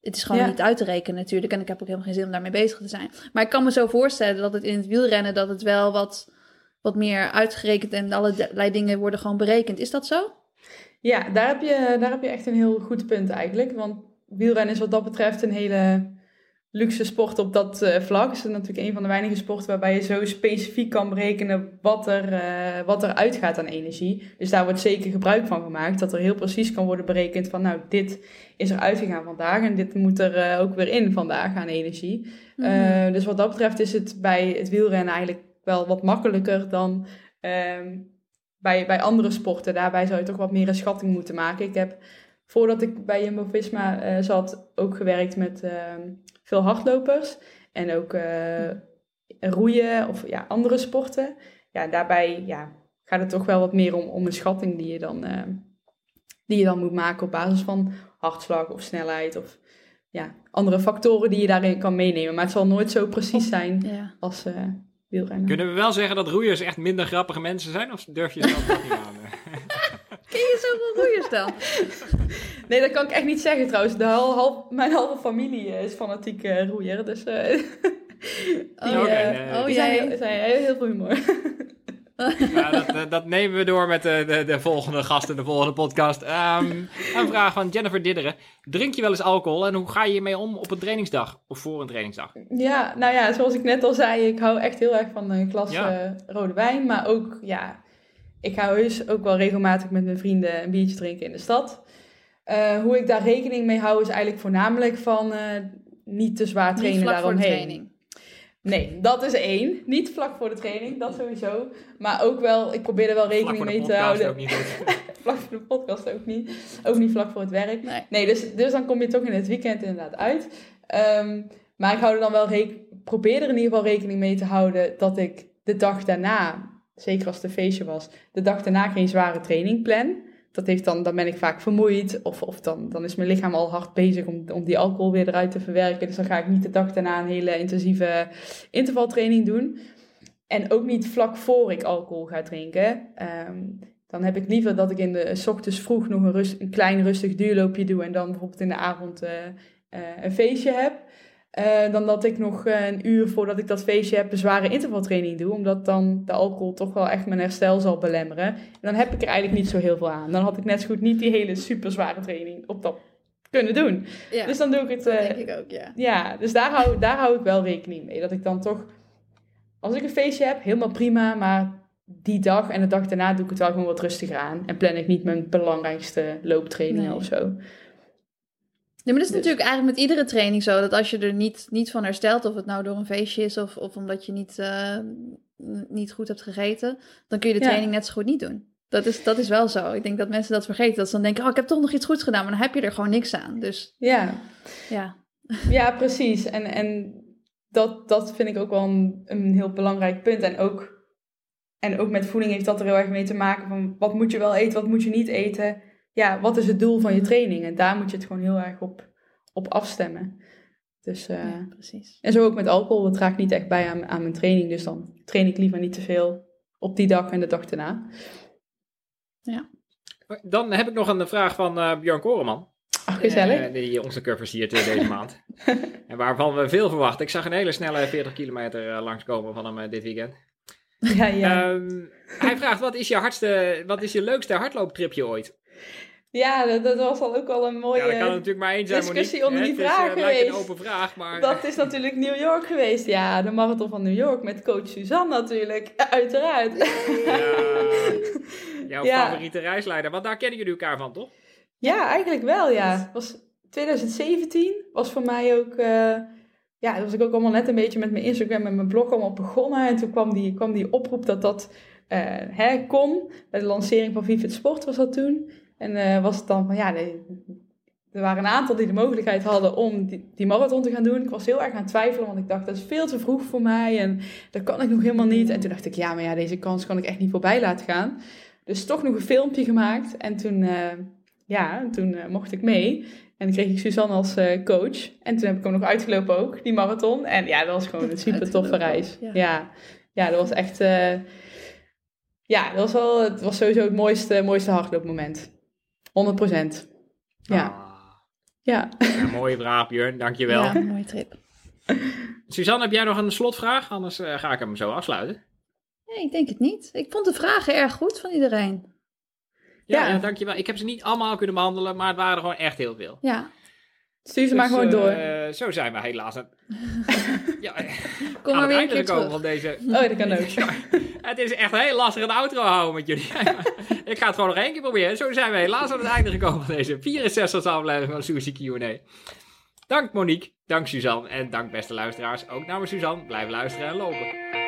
het is gewoon niet uit te rekenen natuurlijk. En ik heb ook helemaal geen zin om daarmee bezig te zijn. Maar ik kan me zo voorstellen dat het in het wielrennen dat het wel wat, wat meer uitgerekend en allerlei dingen worden gewoon berekend. Is dat zo? Ja, daar heb, je, daar heb je echt een heel goed punt eigenlijk. Want wielrennen is wat dat betreft een hele luxe sport op dat uh, vlak. Het is natuurlijk een van de weinige sporten waarbij je zo specifiek kan berekenen wat er, uh, wat er uitgaat aan energie. Dus daar wordt zeker gebruik van gemaakt. Dat er heel precies kan worden berekend van nou, dit is er uitgegaan vandaag en dit moet er uh, ook weer in vandaag aan energie. Mm. dus wat dat betreft is het bij het wielrennen eigenlijk wel wat makkelijker dan ehm, bij, bij andere sporten. Daarbij zou je toch wat meer een schatting moeten maken. Ik heb, voordat ik bij Jumbo-Visma zat, ook gewerkt met uh, veel hardlopers. En ook uh, roeien of ja, andere sporten. Ja, daarbij ja, gaat het toch wel wat meer om, om een schatting die je, dan, die je dan moet maken op basis van hartslag of snelheid of ja, andere factoren die je daarin kan meenemen. Maar het zal nooit zo precies zijn als, kunnen we wel zeggen dat roeiers echt minder grappige mensen zijn? Of durf je dat niet aan? Ken je zoveel roeiers dan? nee, dat kan ik echt niet zeggen trouwens. De half, mijn halve familie is fanatiek uh, roeier. Dus uh, oh, die, uh, oh, jij. Zijn, heel veel humor. Ja, dat, eh, dat, nemen we door met de, de, de volgende gast in de volgende podcast. Um, een vraag van Jennifer Didderen. Drink je wel eens alcohol en hoe ga je hiermee om op een trainingsdag of voor een trainingsdag? Ja, nou ja, zoals ik net al zei, ik hou echt heel erg van een glas eh, rode wijn. Maar ook, ja, ik ga heus ook wel regelmatig met mijn vrienden een biertje drinken in de stad. Uh, hoe ik daar rekening mee hou is eigenlijk voornamelijk van niet te zwaar trainen daaromheen. Nee, dat is één. Niet vlak voor de training, dat sowieso. Maar ook wel, ik probeer er wel rekening mee te houden. Ook niet vlak voor de podcast ook niet. Ook niet vlak voor het werk. Nee, nee dus, dus dan kom je toch in het weekend inderdaad uit. Um, maar ik hou er dan wel probeer er in ieder geval rekening mee te houden dat ik de dag daarna, zeker als het een feestje was, de dag daarna geen zware training plan dat heeft dan, dan ben ik vaak vermoeid. Of, of dan, dan is mijn lichaam al hard bezig om, om die alcohol weer eruit te verwerken. Dus dan ga ik niet de dag daarna een hele intensieve intervaltraining doen. En ook niet vlak voor ik alcohol ga drinken. Ehm, dan heb ik liever dat ik in de ochtends vroeg nog een, rust, een klein rustig duurloopje doe. En dan bijvoorbeeld in de avond uh, uh, een feestje heb. Uh, dan dat ik nog een uur voordat ik dat feestje heb een zware intervaltraining doe. Omdat dan de alcohol toch wel echt mijn herstel zal belemmeren. En dan heb ik er eigenlijk niet zo heel veel aan. Dan had ik net zo goed niet die hele super zware training op dat kunnen doen. Ja, dus dan doe ik het. Uh, denk ik ook, ja. Ja, dus daar hou, daar hou ik wel rekening mee. Dat ik dan toch, als ik een feestje heb, helemaal prima. Maar die dag en de dag daarna doe ik het wel gewoon wat rustiger aan. En plan ik niet mijn belangrijkste looptrainingen nee. of zo. Ja, maar dat is dus- natuurlijk eigenlijk met iedere training zo. Dat als je er niet, niet van herstelt, of het nou door een feestje is of, of omdat je niet, uh, niet goed hebt gegeten, dan kun je de training net zo goed niet doen. Dat is, dat is wel zo. Ik denk dat mensen dat vergeten. Dat ze dan denken, oh, ik heb toch nog iets goeds gedaan, maar dan heb je er gewoon niks aan. Dus ja, ja. ja precies. En, en dat, dat vind ik ook wel een, een heel belangrijk punt. En ook, en ook met voeding heeft dat er heel erg mee te maken van wat moet je wel eten, wat moet je niet eten ja, wat is het doel van je training? En daar moet je het gewoon heel erg op, op afstemmen. Dus, uh, ja, precies. En zo ook met alcohol. Dat draagt niet echt bij aan, aan mijn training. Dus dan train ik liever niet te veel op die dag en de dag daarna. Ja. Dan heb ik nog een vraag van uh, Björn Koreman. Ach, gezellig. Uh, die onze curve versiert deze maand. en waarvan we veel verwachten. Ik zag een hele snelle 40 kilometer uh, langskomen van hem dit weekend. Ja, ja. Um, hij vraagt, wat is je, hardste, wat is je leukste hardlooptripje ooit? Ja, dat, dat, was al ook al een mooie ja, dat kan natuurlijk maar één zijn, discussie onder die vraag is, uh, geweest. een open vraag, maar... Dat is natuurlijk New York geweest. Ja, de marathon van New York met coach Suzanne natuurlijk. Uiteraard. Ja, jouw Ja. favoriete reisleider. Want daar kennen jullie elkaar van, toch? Ja, eigenlijk wel, ja. Was 2017 was voor mij ook... eh, ja, dat was ik ook allemaal net een beetje met mijn Instagram en mijn blog allemaal begonnen. En toen kwam die, kwam die oproep dat dat eh, hè, kon. Bij de lancering van Vivid Sport was dat toen. En eh, was het dan van, ja, nee, er waren een aantal die de mogelijkheid hadden om die, die marathon te gaan doen. Ik was heel erg aan het twijfelen, want ik dacht, dat is veel te vroeg voor mij. En dat kan ik nog helemaal niet. En toen dacht ik, ja, maar ja, deze kans kan ik echt niet voorbij laten gaan. Dus toch nog een filmpje gemaakt. En toen, eh, ja, toen eh, mocht ik mee. En dan kreeg ik Suzanne als coach. En toen heb ik hem nog uitgelopen ook, die marathon. En ja, dat was gewoon een super toffe reis. ja. Ja. ja, dat was echt... ja, dat was wel... Het was sowieso het mooiste, mooiste hardloopmoment. 100 procent. Ja. Ah, Ja. ja, mooie vraag, Björn. Dankjewel. Ja, mooie trip. Suzanne, heb jij nog een slotvraag? Anders eh, ga ik hem zo afsluiten. Nee, ik denk het niet. Ik vond de vragen erg goed van iedereen. Ja, Ja. ja, dankjewel. Ik heb ze niet allemaal kunnen behandelen, maar het waren er gewoon echt heel veel. Ja, Stuur ze maar Dus, gewoon door. eh, zo zijn we helaas aan, ja, kom maar het weer een van deze... Oh, dat kan ook. Ja, het is echt heel lastig een outro houden met jullie. ik ga het gewoon nog één keer proberen. Zo zijn we helaas aan het einde gekomen van deze 64e aflevering van Sushi Q&A. Dank Monique, dank Suzanne en dank beste luisteraars. Ook namens Suzanne, blijf luisteren en lopen.